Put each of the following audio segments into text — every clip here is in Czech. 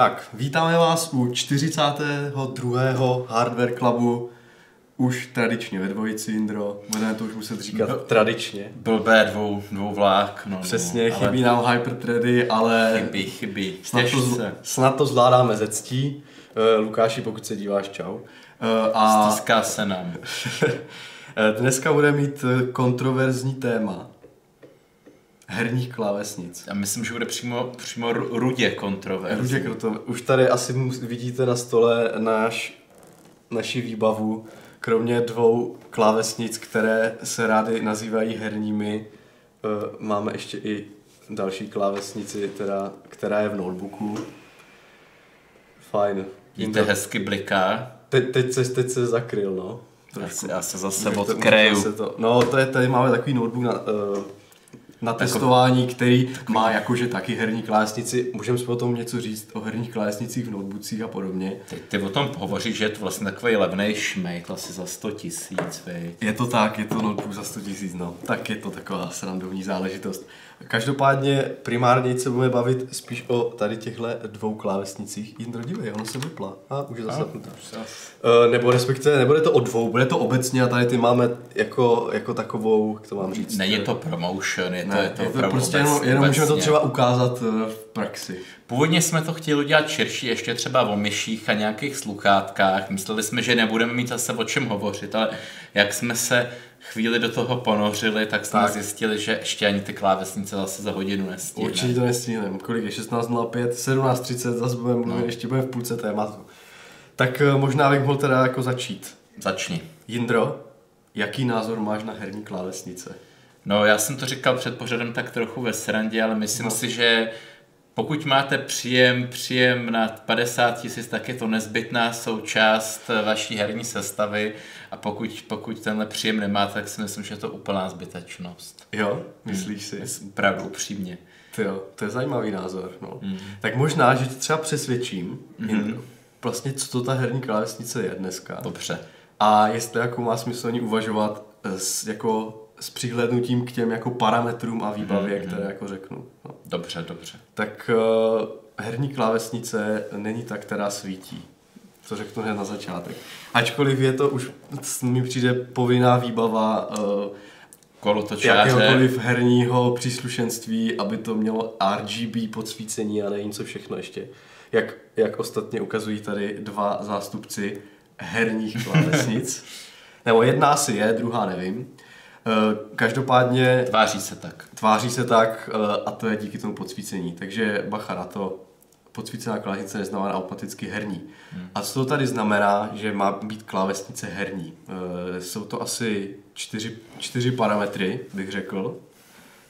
Tak, vítáme vás u 42. Hardware Clubu, už tradičně ve dvojici, Indro. Budeme to už muset říkat No. tradičně. Blbé dvou, dvou vlák, no. Přesně, no, ale chybí nám Hyperthready, ale Chybí, chybí. snad to, z- se. snad to zvládáme ze ctí. Uh, Lukáši, pokud se díváš, čau. Uh, a Stiská se nám. eh, dneska bude mít kontroverzní téma herních klávesnic. Já myslím, že bude přímo, přímo ru- rudě kontroverzní. Rudě Kroto, už tady asi vidíte na stole náš, naši výbavu, kromě dvou klávesnic, které se rády nazývají herními, eh, máme ještě i další klávesnici, teda, která je v notebooku. Fajn. Vidíte, hezky bliká. Teď, teď, se, teď se zakryl, no. Já se, já se zase To, no, to je, tady máme takový notebook na, uh, na testování, který má jakože taky herní klávesnici. Můžeme si potom něco říct o herních klávesnicích v notebookcích a podobně. Teď ty o tom hovoříš, že je to vlastně takový levný šmejt, asi za 100 tisíc? Je to tak, je to notebook za 100 tisíc, no. Tak je to taková srandovní záležitost. Každopádně primárně se budeme bavit spíš o tady těchto dvou klávesnicích. Jindro, dívej, ono se vypla. A už je zase zapnutá. Uh, nebo respektive, nebude to o dvou, bude to obecně a tady ty máme jako, jako takovou, jak to mám říct? Není to promotion, je to, Ne, je to, je to prostě obec- jenom, jenom můžeme to třeba ukázat eh, v praxi. Původně jsme to chtěli udělat širší, ještě třeba o myších a nějakých sluchátkách. Mysleli jsme, že nebudeme mít zase o čem hovořit, ale jak jsme se chvíli do toho ponořili, tak jsme Tak. zjistili, že ještě ani ty klávesnice zase za hodinu nestihneme. Určitě to nestihneme. Kolik je? 16.05, 17.30, zase budeme mluvit, ještě budeme v půlce tématu. Tak eh, možná bych mohl teda jako začít. Začni. Jindro, jaký názor máš na herní klávesnice? No, já jsem to říkal před pořadem tak trochu ve srandě, ale myslím no. si, že pokud máte příjem, příjem na 50 tisíc, tak je to nezbytná součást vaší herní sestavy a pokud, pokud tenhle příjem nemáte, tak si myslím, že je to úplná zbytečnost. Jo, myslíš si? Myslím, Opravdu upřímně. Ty jo, to je zajímavý názor. No. Mm. Tak možná, že tě třeba přesvědčím, mm. vlastně co to ta herní klávesnice je dneska. Dobře. A jestli jako má smysl o ní uvažovat eh, jako, s přihlednutím k těm jako parametrům a výbavě, mm. které jako řeknu. No. Dobře, dobře. Tak uh, herní klávesnice není ta, která svítí. To řeknu hned na začátek. Ačkoliv je to už, mi přijde povinná výbava uh, Kolotočáře. jakéhokoliv herního příslušenství, aby to mělo RGB podsvícení a nevím co všechno ještě. Jak, jak ostatně ukazují tady dva zástupci herních klávesnic. Nebo jedna asi je, druhá nevím. Eh, Každopádně Tváří se tak. tváří se tak eh, a to je díky tomu podsvícení. Takže bacha na to, podsvícená klávesnice neznamená automaticky herní. Hmm. A co to tady znamená, že má být klávesnice herní? Eh, Jsou to asi čtyři, čtyři parametry, bych řekl.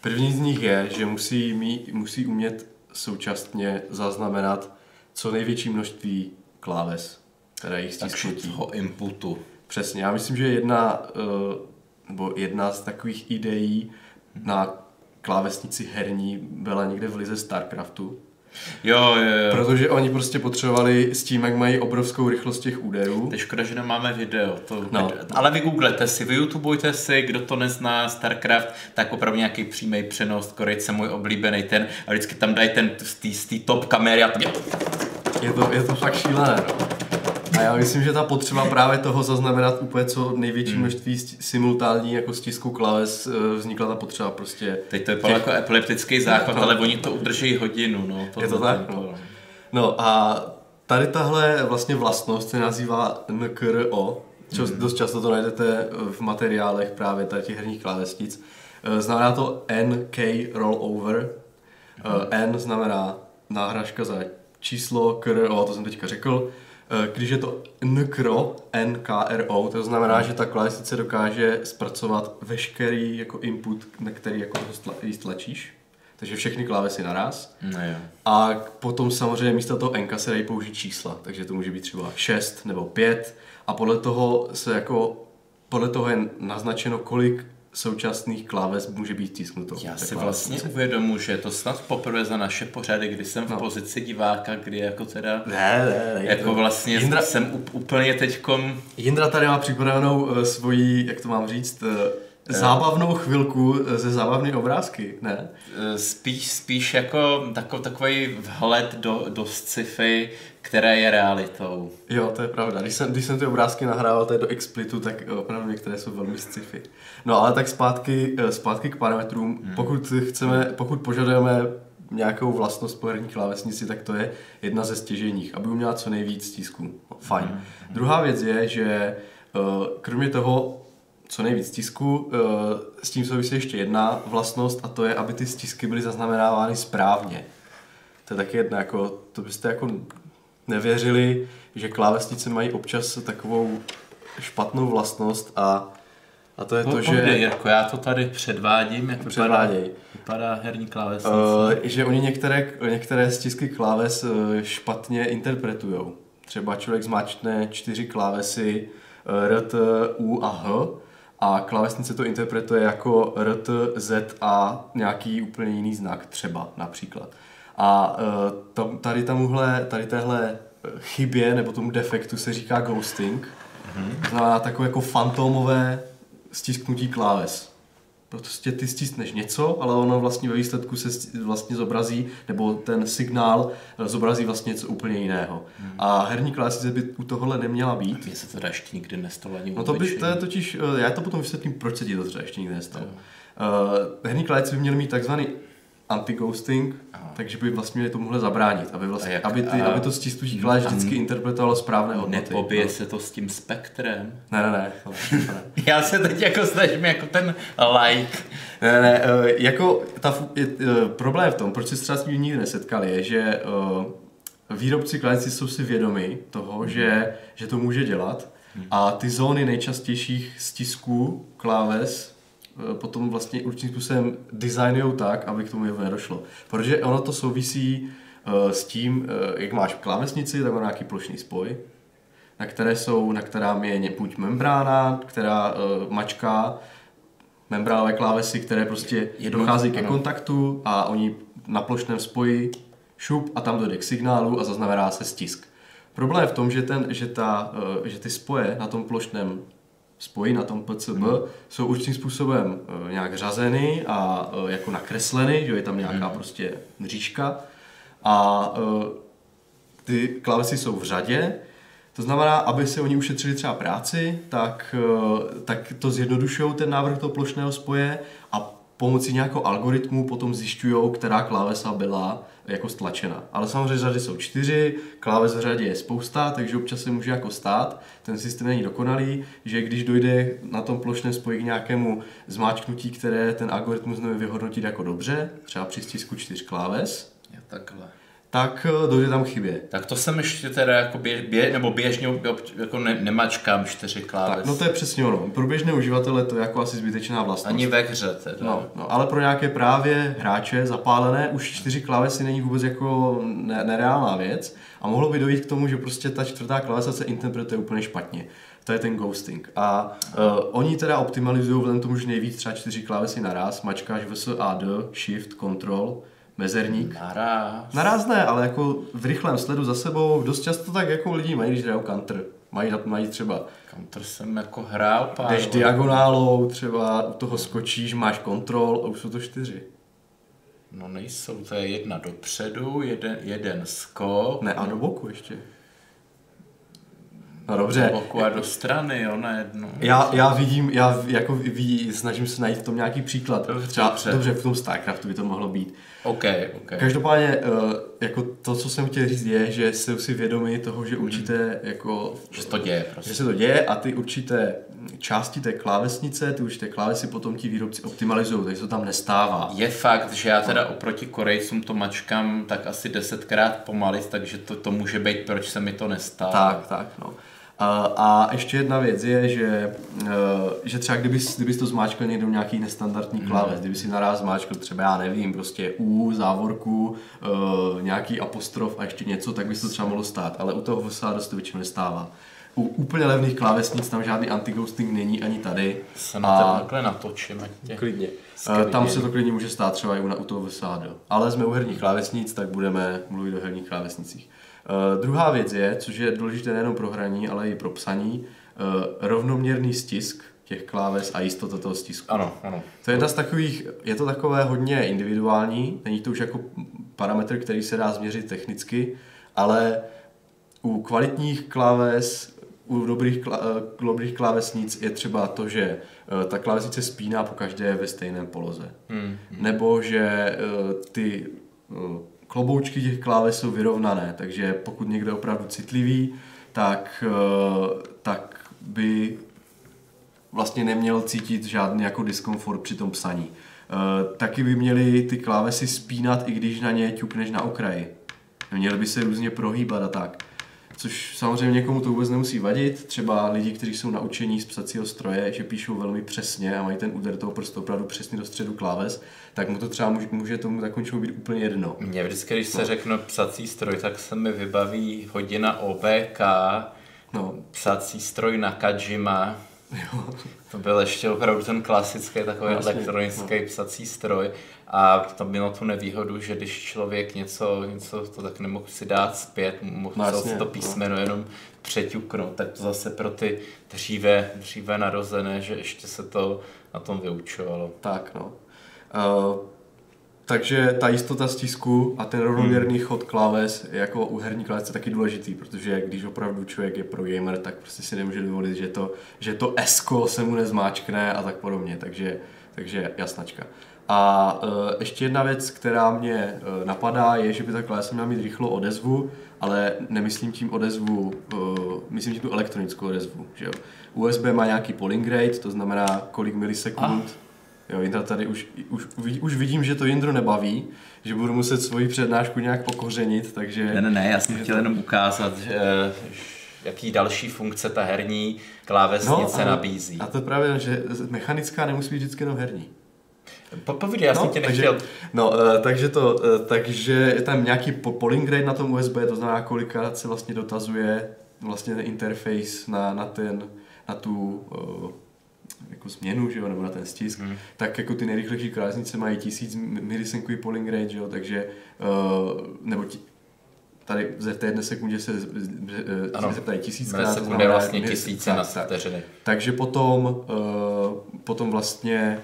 První z nich je, že musí, mít, musí umět současně zaznamenat co největší množství kláves, které jich stisknutí. toho inputu. Přesně, já myslím, že jedna, eh, nebo jedna z takových ideí na klávesnici herní byla někde v lize StarCraftu, Jo, jo, jo. protože oni prostě potřebovali s tím, jak mají obrovskou rychlost těch úderů. To je škoda, že nemáme video. To, No. Ale vy googlete si, vy youtubujte si, kdo to nezná, StarCraft, tak opravdu nějaký přímý přenos, Korejce můj oblíbený ten, a vždycky tam dají ten z té top kamery a tam Je to, je to fakt šílené, no. A já myslím, že ta potřeba právě toho zaznamenat úplně co největší Hmm. množství simultánní jako stisku klaves eh, vznikla ta potřeba prostě. Teď to vypadá jako epileptický záchvat, ale oni to udrží hodinu, no. Je to tak, no. to- No a tady tahle vlastně vlastnost se nazývá NKRO, čo, Mhm. dost často to najdete v materiálech právě tady těch herních klávesnic. Eh, Znamená to NK rollover. Eh, N znamená náhražka za číslo, KRO, to jsem teďka řekl. Eh, Když je to NKRO, NKRO, to znamená, že ta klávesnice dokáže zpracovat veškerý jako input, na který jako stla- stlačíš. Takže všechny klávesy naraz. No jo. A potom samozřejmě místo toho enka se dají použít čísla, takže to může být třeba 6 nebo 5 a podle toho se jako, podle toho je naznačeno, kolik současných kláves může být stisknuto. Já si vlastně uvědomu, že je to snad poprvé za naše pořady, kdy jsem v No. pozici diváka, kdy jako teda Ne, ne, ne. jako vlastně Jindra, jsem úplně teďkom Jindra tady má připravenou uh, svoji, jak to mám říct, uh, zábavnou chvilku ze zábavné obrázky, ne? Spíš, spíš jako takový, takový vhled do, do sci-fi, které je realitou. Jo, to je pravda. Když jsem, když jsem ty obrázky nahrával tady do Explitu, tak opravdu některé jsou velmi sci-fi. No ale tak zpátky, zpátky k parametrům. Hmm. Pokud chceme, pokud požadujeme nějakou vlastnost po herní klávesnici, tak to je jedna ze stěženích, aby uměla co nejvíc stisků. Fajn. Hmm. Druhá věc je, že kromě toho co nejvíc tisku. Eh, s tím souvisí ještě jedna vlastnost a to je, aby ty stisky byly zaznamenávány správně. To je taky jedna, jako, to byste jako nevěřili, že klávesnice mají občas takovou špatnou vlastnost a, a to je no, to, že... Jirko, já to tady předvádím, jak vypadá, vypadá herní klávesnice. Uh, že oni některé, některé stisky kláves eh, špatně interpretují. Třeba člověk zmáčkne čtyři klávesy R, T, U a H a klávesnice to interpretuje jako R, T, Z a nějaký úplně jiný znak, třeba například. A uh, tady, tamuhle, tady téhle chybě nebo tomu defektu se říká ghosting. Mm-hmm. Znamená takové jako fantomové stisknutí kláves prostě ty stisneš něco, ale ono vlastně ve výsledku se vlastně zobrazí, nebo ten signál eh, zobrazí vlastně něco úplně jiného. Hmm. A herní klávesnice by u tohohle neměla být. Mně se to ještě nikdy nestalo ani No to by, to je totiž, eh, já to potom vysvětlím, proč se ti to třeba ještě nikdy nestalo. Uh, herní klávesnice by měly mít takzvaný anti-ghosting, takže by vlastně měli tomuhle zabránit, aby, vlastně, jak, aby, ty, a, aby to stisnutí kláveš vždycky interpretovalo správné hodnoty. Nepobije no. se to s tím spektrem? Ne, ne, ne. Já se teď jako snažím jako ten like. Ne, ne, ne, uh, jako ta, je, uh, problém v tom, proč se třeba s tím nikdy nesetkali, je, že uh, výrobci klávesnic jsou si vědomi toho, hmm. že, že to může dělat hmm. a ty zóny nejčastějších stisků kláves Eh, potom vlastně určitým způsobem designují tak, aby k tomu jeho nedošlo. Protože ono to souvisí uh, s tím, uh, jak máš klávesnici, tak má nějaký plošný spoj, na které jsou, na kterám je buď membrána, která mačká membránové klávesy, které prostě Jedno, dochází ke ano. kontaktu a oni na plošném spoji šup a tam dojde k signálu a zaznamená se stisk. Problém je v tom, že, ten, že, ta, že ty spoje na tom plošném spojí na tom PCB, jsou určitým způsobem uh, nějak řazeny a uh, jako nakresleny, že je tam nějaká hmm. prostě mřížka a uh, ty klávesy jsou v řadě, to znamená, aby se oni ušetřili třeba práci, tak, tak to zjednodušují ten návrh toho plošného spoje a pomocí nějakého algoritmu potom zjišťují, která klávesa byla jako stlačena. Ale samozřejmě řady jsou čtyři, kláves v řadě je spousta, takže občas se může jako stát. Ten systém není dokonalý, že když dojde na tom plošném spoji k nějakému zmáčknutí, které ten algoritmus nevím vyhodnotit jako dobře, třeba při stisku čtyř kláves, je takhle tak eh, dojde tam chybě. Tak to jsem ještě teda jako běž, bě, nebo běžně jako ne, nemačkám čtyři kláves. Tak, no to je přesně ono. Pro běžné uživatele to je jako asi zbytečná vlastnost. Ani ve hře teda. No, no, ale pro nějaké právě hráče zapálené už čtyři klávesy není vůbec jako ne, nereálná věc a mohlo by dojít k tomu, že prostě ta čtvrtá klávesa se interpretuje úplně špatně. To je ten ghosting. A uh, oni teda optimalizují vzhledem tomu, že nejvíc třeba čtyři klávesy naraz, mačkáš vs a d, shift, control, mezerník. Naraz. Naraz ne, ale jako v rychlém sledu za sebou dost často tak jako lidi mají, když hrajou counter. Mají, mají třeba Counter jsem jako hrál pár. Jdeš diagonálou, třeba u toho skočíš, máš kontrol a už jsou to čtyři. No nejsou, to je jedna dopředu, jeden, jeden skok. Ne, a do boku ještě. No dobře. Do boku a do strany, jo, na jednu. Já, já vidím, já jako ví, snažím se najít v tom nějaký příklad. Dobře, Třeba, dobře. dobře, v tom StarCraftu by to mohlo být. OK, OK. Každopádně, eh, jako to, co jsem chtěl říct, je, že jsou si vědomi toho, že určité, mm. jako... Že se to děje, prostě. Že se to děje a ty určité části té klávesnice, ty určité klávesy potom ti výrobci optimalizují, takže to tam nestává. Je fakt, že já teda oproti Korejcům to mačkám tak asi desetkrát pomalit, takže to, to může být, proč se mi to nestává. Tak, tak, no. A ještě jedna věc je, že, eh, že třeba kdybys, kdybys to zmáčkl někdo nějaký nestandardní kláves, hmm. kdyby si naraz zmáčkl třeba, já nevím, prostě U, závorku, eh, nějaký apostrof a ještě něco, tak bys to třeba mohlo stát, ale u toho VSA dost to většinou nestává. U úplně levných klávesnic tam žádný anti-ghosting není ani tady. Se na to takhle natočím, tě. Klidně. Skvělý. Eh, tam se to klidně může stát třeba i u, u toho VSA. Ale jsme u herních klávesnic, tak budeme mluvit o herních klávesnicích. Uh, druhá věc je, což je důležité nejen pro hraní, ale i pro psaní, uh, rovnoměrný stisk těch kláves a jistota toho stisku. Ano, ano. To je jedna z takových, je to takové hodně individuální, není to už jako parametr, který se dá změřit technicky, ale u kvalitních kláves, u dobrých, klá, eh, dobrých klávesnic je třeba to, že eh, ta klávesnice spíná po každé ve stejném poloze. Hmm. Nebo že eh, ty kloboučky těch kláves jsou vyrovnané, takže pokud někdo je opravdu citlivý, tak, tak by vlastně neměl cítit žádný jako diskomfort při tom psaní. Taky by měly ty klávesy spínat, i když na ně ťukneš na okraji. Měly by se různě prohýbat a tak což samozřejmě někomu to vůbec nemusí vadit. Třeba lidi, kteří jsou naučení z psacího stroje, že píšou velmi přesně a mají ten úder toho prstu opravdu přesně do středu kláves, tak mu to třeba může, může tomu takovému být úplně jedno. Mně vždycky, když se no. řekne psací stroj, tak se mi vybaví hodina OBK, no. psací stroj na Kajima. To byl ještě opravdu ten klasický takový Jasně, elektronický no. psací stroj a to mělo tu nevýhodu, že když člověk něco, něco to tak nemohl si dát zpět, mohl Jasně, to no. písmeno no. jenom přeťuknout, tak to zase pro ty dříve, dříve narozené, že ještě se to na tom vyučovalo. Tak no. Uh, takže ta jistota stisku a ten rovnoměrný hmm. chod kláves jako u herní kláves je taky důležitý, protože když opravdu člověk je pro gamer, tak prostě si nemůže dovolit, že to, že to esko se mu nezmáčkne a tak podobně, takže, takže jasnačka. A uh, ještě jedna věc, která mě uh, napadá, je, že by ta klása měla mít rychlou odezvu, ale nemyslím tím odezvu, uh, myslím tím tu elektronickou odezvu. Že jo? USB má nějaký polling rate, to znamená kolik milisekund. Jo, Jindra tady už, už, už vidím, že to Jindru nebaví, že budu muset svoji přednášku nějak pokořenit, takže... Ne, ne, ne, já jsem chtěl to... jenom ukázat, že, jaký další funkce ta herní klávesnice no, a, nabízí. A to právě, že mechanická nemusí být vždycky jenom herní. Popovídej, já jsem no, tě nechtěl. Takže, no, uh, takže to, uh, takže je tam nějaký polling rate na tom USB, to znamená, kolikrát se vlastně dotazuje vlastně ten interface na, na ten, na tu jako změnu, že jo, nebo na ten stisk, hmm. tak jako ty nejrychlejší krásnice mají 1000 milisekundový polling rate, že jo, takže, uh, nebo ti, tady v té jedné sekundě se zeptají tisíckrát. Sekundy vlastně tisíce na vteřiny. Takže potom, uh, potom vlastně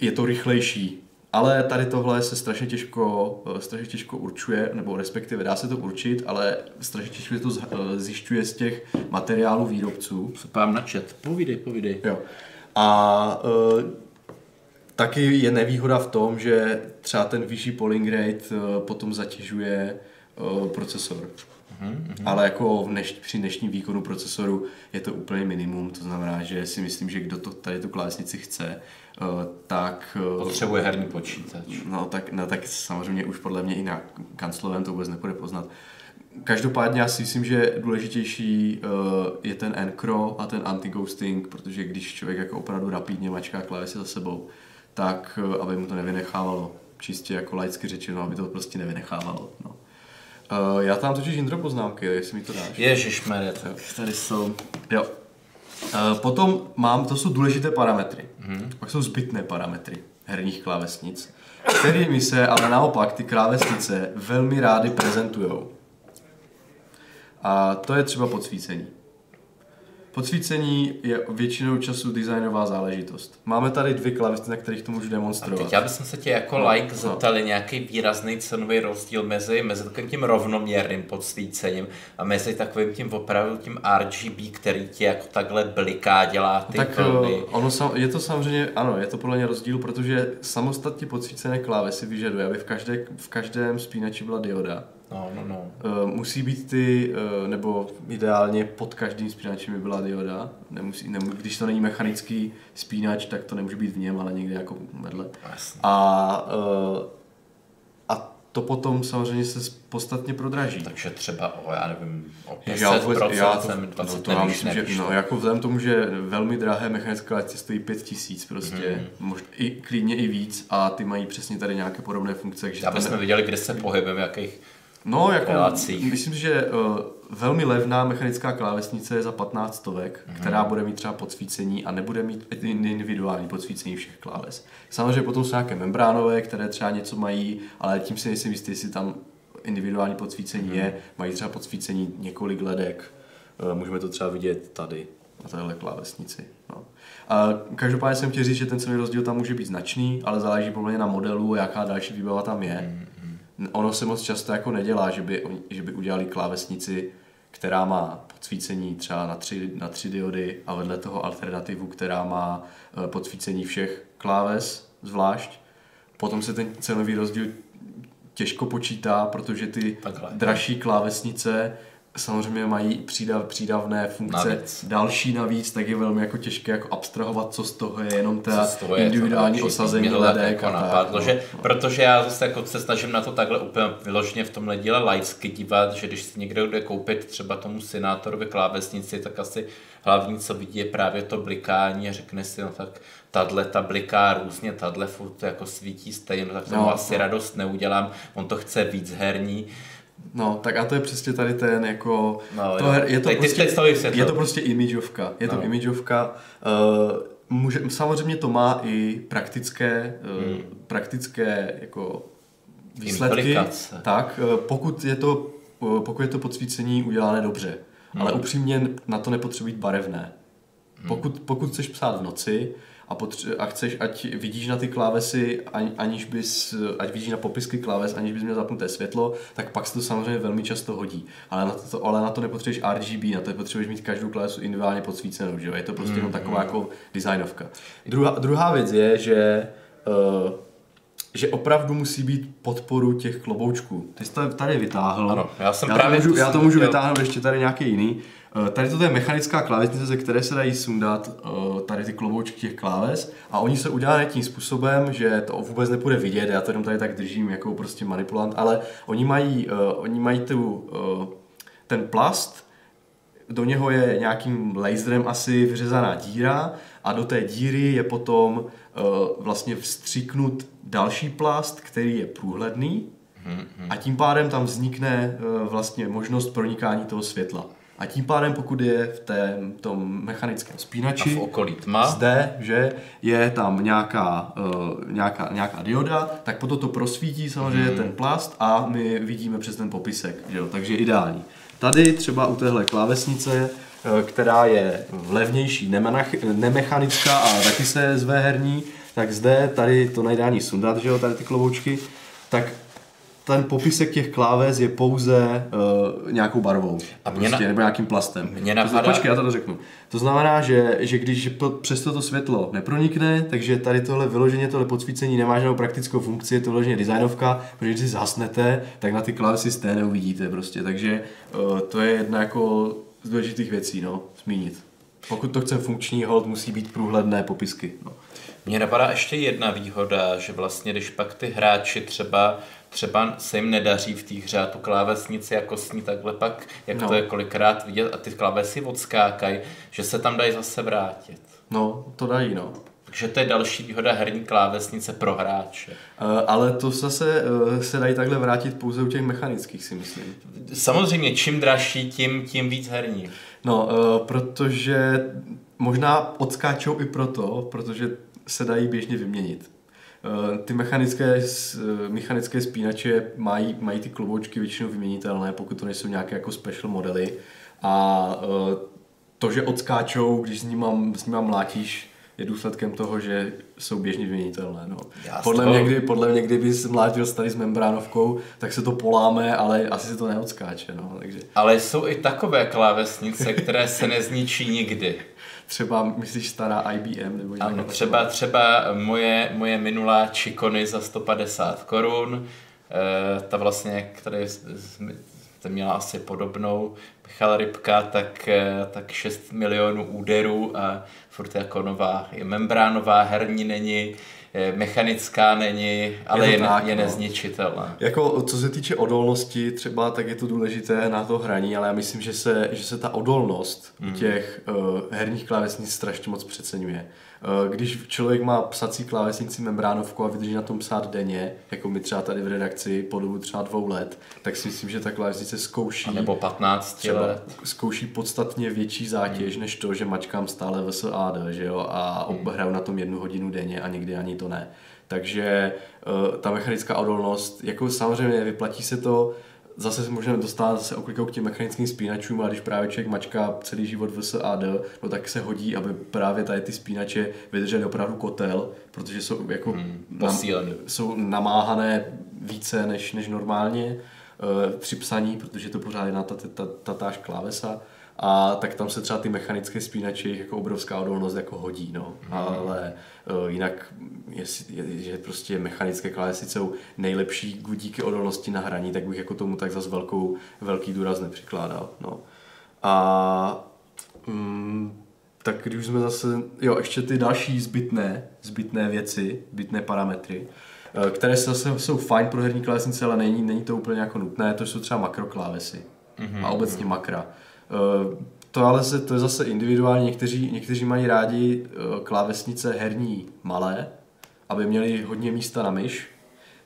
je to rychlejší ale tady tohle se strašně těžko, eh, strašně těžko určuje, nebo respektive dá se to určit, ale strašně těžko se to eh, zjišťuje z těch materiálů výrobců. Se pám na chat. Povídej, povídej. Jo. A uh, taky je nevýhoda v tom, že třeba ten vyšší polling rate uh, potom zatěžuje uh, procesor. Mm-hmm. Ale jako v dneš, při dnešním výkonu procesoru je to úplně minimum, to znamená, že si myslím, že kdo to, tady tu klávesnici chce, tak... Eh, Potřebuje herní počítač. No tak, no, tak samozřejmě už podle mě i na kanclovém to vůbec nepůjde poznat. Každopádně já si myslím, že důležitější uh, je ten encro a ten anti-ghosting, protože když člověk jako opravdu rapidně mačká klávesy za sebou, tak aby mu to nevynechávalo. Čistě jako laicky řečeno, aby to prostě nevynechávalo. No. Já tam totiž intro poznámky, jestli mi to dáš. Ježišmarja, tak tady jsou. Jo, Eh, potom mám, to jsou důležité parametry. Mm-hmm. Pak jsou zbytné parametry herních klávesnic, kterými se ale naopak ty klávesnice velmi rády prezentují. A to je třeba podsvícení. Podsvícení je většinou času designová záležitost. Máme tady dvě klávesy, na kterých to můžu demonstrovat. A teď já bych se tě jako no, like zeptali no. nějaký výrazný cenový rozdíl mezi, mezi takovým tím rovnoměrným podsvícením a mezi takovým tím opravdu tím RGB, který ti jako takhle bliká, dělá ty tak vlny. Ono je to samozřejmě, ano, je to podle mě rozdíl, protože samostatně podsvícené klávesy vyžaduje, aby v, každé, v každém spínači byla dioda. No, no, no. Uh, musí být ty, uh, nebo ideálně pod každým spínačem by byla dioda. Nemusí, nem, když to není mechanický spínač, tak to nemůže být v něm, ale někde jako vedle. Jasně. A, uh, a to potom samozřejmě se podstatně prodraží. Takže třeba o, já nevím, o 50%, já, vůbec, já to, 20 no, to já myslím, že, no, jako vzhledem tomu, že velmi drahé mechanické lekce stojí 5000 prostě, mm. možná i, klidně i víc a ty mají přesně tady nějaké podobné funkce. Takže Aby jsme ne... viděli, kde se pohybujeme, jakých No, jako relacích. myslím, že uh, velmi levná mechanická klávesnice je za 15 stovek, mm-hmm. která bude mít třeba podsvícení a nebude mít individuální podsvícení všech kláves. Samozřejmě potom jsou nějaké membránové, které třeba něco mají, ale tím si nejsem jistý, jestli tam individuální podsvícení mm-hmm. je. Mají třeba podsvícení několik ledek. Uh, můžeme to třeba vidět tady. na téhle klávesnici. No. A každopádně jsem chtěl říct, že ten celý rozdíl tam může být značný, ale záleží podle na modelu, jaká další výbava tam je. Mm-hmm. Ono se moc často jako nedělá, že by, že by udělali klávesnici, která má podsvícení třeba na tři, na tři diody a vedle toho alternativu, která má eh, podsvícení všech kláves zvlášť. Potom se ten cenový rozdíl těžko počítá, protože ty Takhle. dražší klávesnice samozřejmě mají přídav, přídavné funkce navíc. další navíc, tak je velmi jako těžké jako abstrahovat, co z toho je jenom ta individuální to osazení ledek. Jako napadlo, no, že, no. Protože já zase jako se snažím na to takhle úplně vyloženě v tomhle díle laicky dívat, že když si někdo jde koupit třeba tomu senátorovi klávesnici, tak asi hlavní, co vidí, je právě to blikání a řekne si, no tak tadle ta bliká různě, tadle furt jako svítí stejně, no tak tomu no, asi no. radost neudělám, on to chce víc herní. No, tak a to je přesně tady ten jako... No, to her, je, to prostě, je to prostě imageovka. Je to no. imageovka. Uh, může, samozřejmě to má i praktické, uh, hmm. praktické jako výsledky. Implikace. Tak, uh, pokud je to, uh, pokud je to podsvícení udělané dobře. Hmm. Ale upřímně na to nepotřebuje být barevné. Hmm. Pokud, pokud chceš psát v noci, a, potře- a chceš, ať vidíš na ty klávesy, aniž bys, ať vidíš na popisky kláves, aniž bys měl zapnuté světlo, tak pak se to samozřejmě velmi často hodí. Ale na to, ale na to nepotřebuješ RGB, na to potřebuješ mít každou klávesu individuálně podsvícenou, že jo? Je to prostě mm, jenom taková mm. jako designovka. Druhá, druhá věc je, že uh, že opravdu musí být podporu těch kloboučků. Ty jsi to tady vytáhl. Ano, já jsem já právě to můžu, já to můžu vytáhnout ještě tady nějaký jiný. Eh, tady to je mechanická klávesnice, ze které se dají sundat eh, tady ty kloboučky těch kláves a oni se udělají tím způsobem, že to vůbec nepůjde vidět, já to jenom tady tak držím jako prostě manipulant, ale oni mají, uh, oni mají tu, ten plast, do něho je nějakým laserem asi vyřezaná díra a do té díry je potom vlastně vstříknut další plast, který je průhledný mm-hmm. a tím pádem tam vznikne vlastně možnost pronikání toho světla. A tím pádem, pokud je v té, tom mechanickém spínači, a v okolí tma. zde, že je tam nějaká, uh, nějaká, nějaká dioda, tak potom to prosvítí samozřejmě hmm. ten plast a my vidíme přes ten popisek, že jo? takže ideální. Tady třeba u téhle klávesnice, uh, která je levnější, nemechanická a taky se zve herní, tak zde tady to najdání sundat, že jo, tady ty klovoučky, tak ten popisek těch kláves je pouze uh, nějakou barvou. A mě prostě, na... nebo nějakým plastem. Mě napadá... Počkej, já to řeknu. To znamená, že, že když přes to světlo nepronikne, takže tady tohle vyloženě, tohle podsvícení nemá žádnou praktickou funkci, je to vyloženě designovka, protože když si zhasnete, tak na ty klávesy z té neuvidíte prostě. Takže uh, to je jedna jako z důležitých věcí, no, zmínit. Pokud to chce funkční, hold musí být průhledné popisky. No. Mně napadá ještě jedna výhoda, že vlastně když pak ty hráči třeba třeba se jim nedaří v té hře a tu klávesnici jako sní takhle pak, jak no. to je kolikrát vidět a ty klávesy odskákají, že se tam dají zase vrátit. No, to dají, no. Takže to je další výhoda herní klávesnice pro hráče. Uh, ale to zase uh, se dají takhle vrátit pouze u těch mechanických, si myslím. Samozřejmě, čím dražší, tím, tím víc herní. No, uh, protože možná odskáčou i proto, protože se dají běžně vyměnit. Eh, ty mechanické, eh, mechanické spínače mají, mají ty kloboučky většinou vyměnitelné, pokud to nejsou nějaké jako special modely. A eh, to, že odskáčou, když s ním, s ním mlátíš, je důsledkem toho, že jsou běžně vyměnitelné. No. Podle, mě, kdy, podle mě, kdyby mlátil tady s membránovkou, tak se to poláme, ale asi se to neodskáče. No. Takže... Ale jsou i takové klávesnice, které se nezničí nikdy třeba, myslíš, stará IBM? Nebo ano, třeba, třeba moje, moje minulá Chicony za 150 korun, e, ta vlastně, která měla asi podobnou, Michal Rybka, tak, eh, tak 6 milionů úderů a furt jako nová, je membránová, herní není, mechanická není, ale je, je, tak, je no. nezničitelná. Jako co se týče odolnosti třeba, tak je to důležité na to hraní, ale já myslím, že se, že se ta odolnost mm. těch uh, herních klávesnic strašně moc přeceňuje. Eh, když člověk má psací klávesnici membránovku a vydrží na tom psát denně, jako my třeba tady v redakci po dobu třeba dvou let, tak si myslím, že ta klávesnice zkouší... A nebo 15 let. Zkouší podstatně větší zátěž, hmm. než to, že mačkám stále VSAD, že jo, a hmm. hraju na tom jednu hodinu denně a někdy ani to ne. Takže uh, ta mechanická odolnost, jako samozřejmě vyplatí se to, zase se můžeme dostat zase oklikou k těm mechanickým spínačům a když právě člověk mačká celý život v SAD, no tak se hodí, aby právě tady ty spínače vydržely opravdu kotel, protože jsou jako Hmm, nam, jsou namáhané více než, než normálně uh, při psaní, protože to pořád je na tatáž ta, ta, tatáž klávesa a tak tam se třeba ty mechanické spínače jako obrovská odolnost jako hodí, no. Ale uh, jinak je, je, že prostě mechanické klávesy jsou nejlepší díky odolnosti na hraní, tak bych jako tomu tak zas velkou, velký důraz nepřikládal, no. A mm, tak když už jsme zase, jo, ještě ty další zbytné, zbytné věci, zbytné parametry, eh, které se zase jsou fajn pro herní klávesnice, ale není, není to úplně jako nutné, to jsou třeba makroklávesy mm-hmm. a obecně makra. Eh, To ale se, to je zase individuálně, někteří, někteří mají rádi eh, klávesnice herní malé, aby měli hodně místa na myš.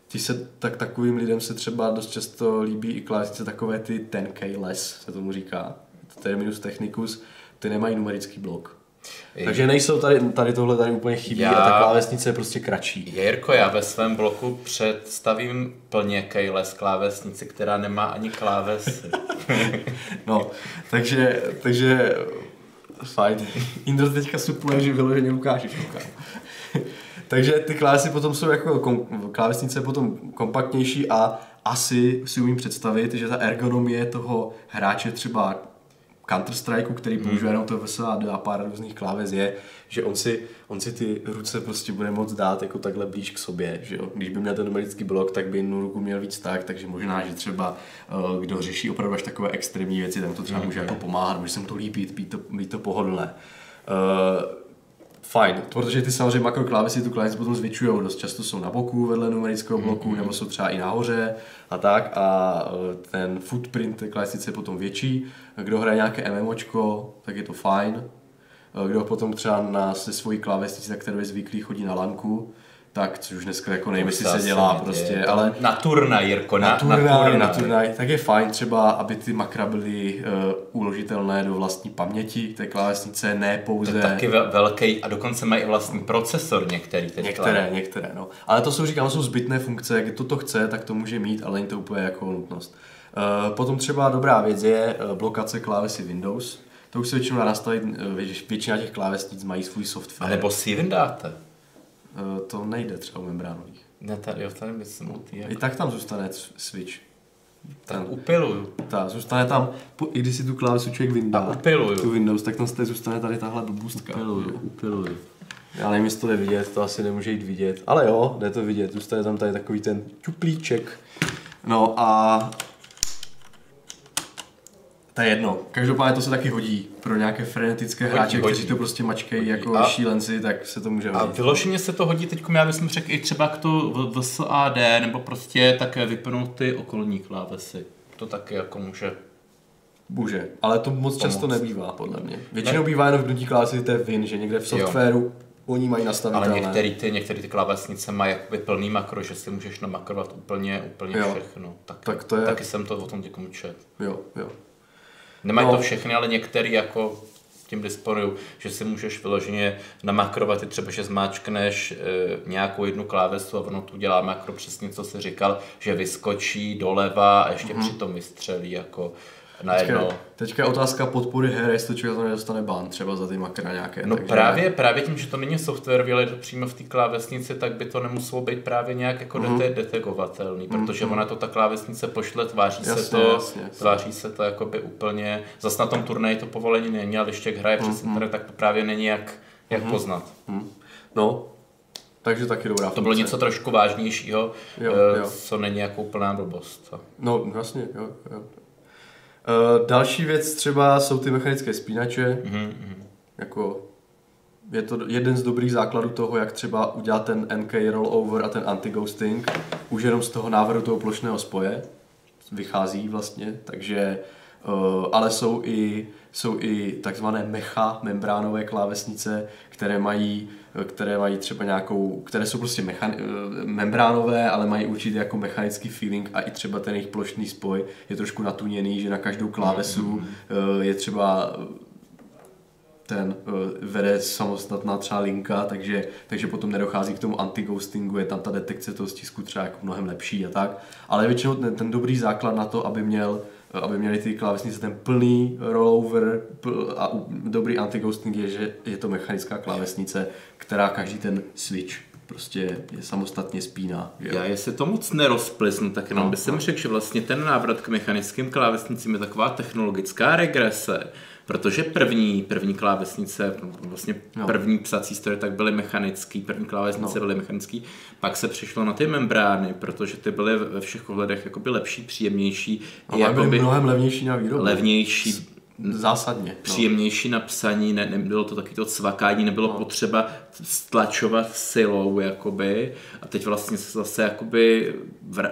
Ty se, tak takovým lidem se třeba dost často líbí i klávesnice takové ty 10K less, se tomu říká, terminus technicus, ty nemají numerický blok. Takže nejsou tady, tady tohle tady úplně chybí Já- a ta klávesnice je prostě kratší. Jirko, já ve svém bloku představím plně keyless klávesnici, která nemá ani klávesy. No, takže, takže fajn. Indro teďka supluje, že vyloženě koukám. takže ty klávesy potom jsou jako kom, klávesnice potom kompaktnější a asi si umím představit, že ta ergonomie toho hráče třeba Counter Strike, který používá jenom to VSAD a pár různých kláves je, že on si, on si ty ruce prostě bude moc dát jako takhle blíž k sobě, že jo? Když by měl ten numerický blok, tak by jednu ruku měl víc tak, takže možná, že třeba uh, kdo řeší opravdu až takové extrémní věci, tam to třeba může jako pomáhat, může se mu to líbit, být to, být to pohodlné. Uh, Fajn, protože ty samozřejmě makroklávesy tu klávesy potom zvětšují, dost často jsou na boku vedle numerického bloku, mm-hmm. nebo jsou třeba i nahoře a tak a eh, ten footprint té klávesnice je potom větší. Kdo hraje nějaké MMOčko, tak je to fajn. Eh, Kdo potom třeba na se svojí klávesnici, na kterou je zvyklý, chodí na lanku, tak což už dneska jako nevím, jestli se dělá je prostě, to ale Na turnaj, Jirko, na, na turnaj, na turnaj, tak je fajn třeba, aby ty makra byly uh, uložitelné do vlastní paměti té klávesnice, ne To pouze... je taky ve- velký a dokonce mají i vlastní procesor některý teďka. Některé, některé, no. Ale to jsou, říkám, jsou zbytné funkce, kdo to chce, tak to může mít, ale není to úplně jako nutnost. Uh, potom třeba dobrá věc je uh, blokace klávesy Windows. To už se většinou nastavit, uh, většina těch klávesnic mají svůj A software. nebo si vyndáte. Uh, to nejde třeba u membránových. Ne, tady, jo, tady u tý, I jako, tak tam zůstane switch. tak upiluju. Ta, zůstane tam, po- i když si tu klávesu člověk vyndá, A upiluju. tu Windows, tak tam té zůstane tady tahle blbůstka. upiluju. Já nevím, jestli to jde vidět, to asi nemůže jít vidět. Ale jo, jde to vidět, zůstane tam tady takový ten čuplíček. No a... To je jedno. Každopádně to se taky hodí pro nějaké frenetické Hodí, hráče, hodí. kteří to prostě mačkají jako A- šílenci, tak se to může A hodit. vyloženě se to hodí teď, já bych řekl i třeba k to v- VSAD, nebo prostě také vypnout ty okolní klávesy. To taky jako může. Může, ale to moc často Pomoct. nebývá, podle mě. Většinou bývá jenom vnutí klávesy, to je vin, že někde v softwaru oni mají Ale nastavitelné. některé ty, některé ty klávesnice mají jakoby plný makro, že si můžeš namakrovat úplně, úplně Jo. všechno. Tak, Tak to je- Taky jsem to o tom někomu čet. Jo, jo. Nemají No. to všechny, ale některý jako tím disponují, že si můžeš vyloženě namakrovat i třeba, že zmáčkneš e, nějakou jednu klávesu a ono tu dělá makro přesně, co jsi říkal, že vyskočí doleva a ještě mm-hmm. přitom vystřelí jako najednou. Teďka, teďka je otázka podpory her, jestli člověk to nedostane ban třeba za ty makra nějaké. No takže- právě, právě tím, že to není software, ale přímo v té klávesnici, tak by to nemuselo být právě nějak jako Mhm. mm-hmm. detegovatelný, protože ona to ta klávesnice pošle, tváří Jasně, se to, jasně, jasně. tváří se to jakoby úplně, zas na tom turnaji to povolení není, ale když člověk hraje Mhm. přes internet, tak to právě není jak, jak poznat. Hm. No, takže taky dobrá To bylo funkce. něco trošku vážnějšího, Jo, eh, jo. co není jako úplná blbost. No, vlastně, jo, jo. Uh, další věc třeba jsou ty mechanické spínače, Mhm, jako je to jeden z dobrých základů toho, jak třeba udělat ten NK rollover a ten anti-ghosting, už jenom z toho návrhu toho plošného spoje vychází vlastně, takže ale jsou i, jsou i takzvané mecha membránové klávesnice, které mají, které mají třeba nějakou, které jsou prostě mechan, eh, membránové, ale mají určitě jako mechanický feeling a i třeba ten jejich plošný spoj je trošku natuněný, že na každou klávesu eh, je třeba ten uh, vede samostatná třeba linka, takže, takže potom nedochází k tomu anti-ghostingu, je tam ta detekce toho stisku třeba jako mnohem lepší a tak. Ale většinou ten, ten dobrý základ na to, aby měl aby měli ty klávesnice ten plný rollover pl, a dobrý anti-ghosting je, že je to mechanická klávesnice, která každý ten switch prostě je samostatně spíná. Jo? Já jestli to moc nerozpliznu, tak jenom no, bych no. řekl, že vlastně ten návrat k mechanickým klávesnicím je taková technologická regrese, protože první, první klávesnice, vlastně no. první psací stroje tak byly mechanický, první klávesnice no. byly mechanický, pak se přišlo na ty membrány, protože ty byly ve všech ohledech jakoby lepší, příjemnější. Ale jakoby byly mnohem levnější na výrobu. Levnější, zásadně. No. Příjemnější na psaní, ne, nebylo to taky to cvakání, nebylo no. potřeba stlačovat silou, jakoby. A teď vlastně se zase jakoby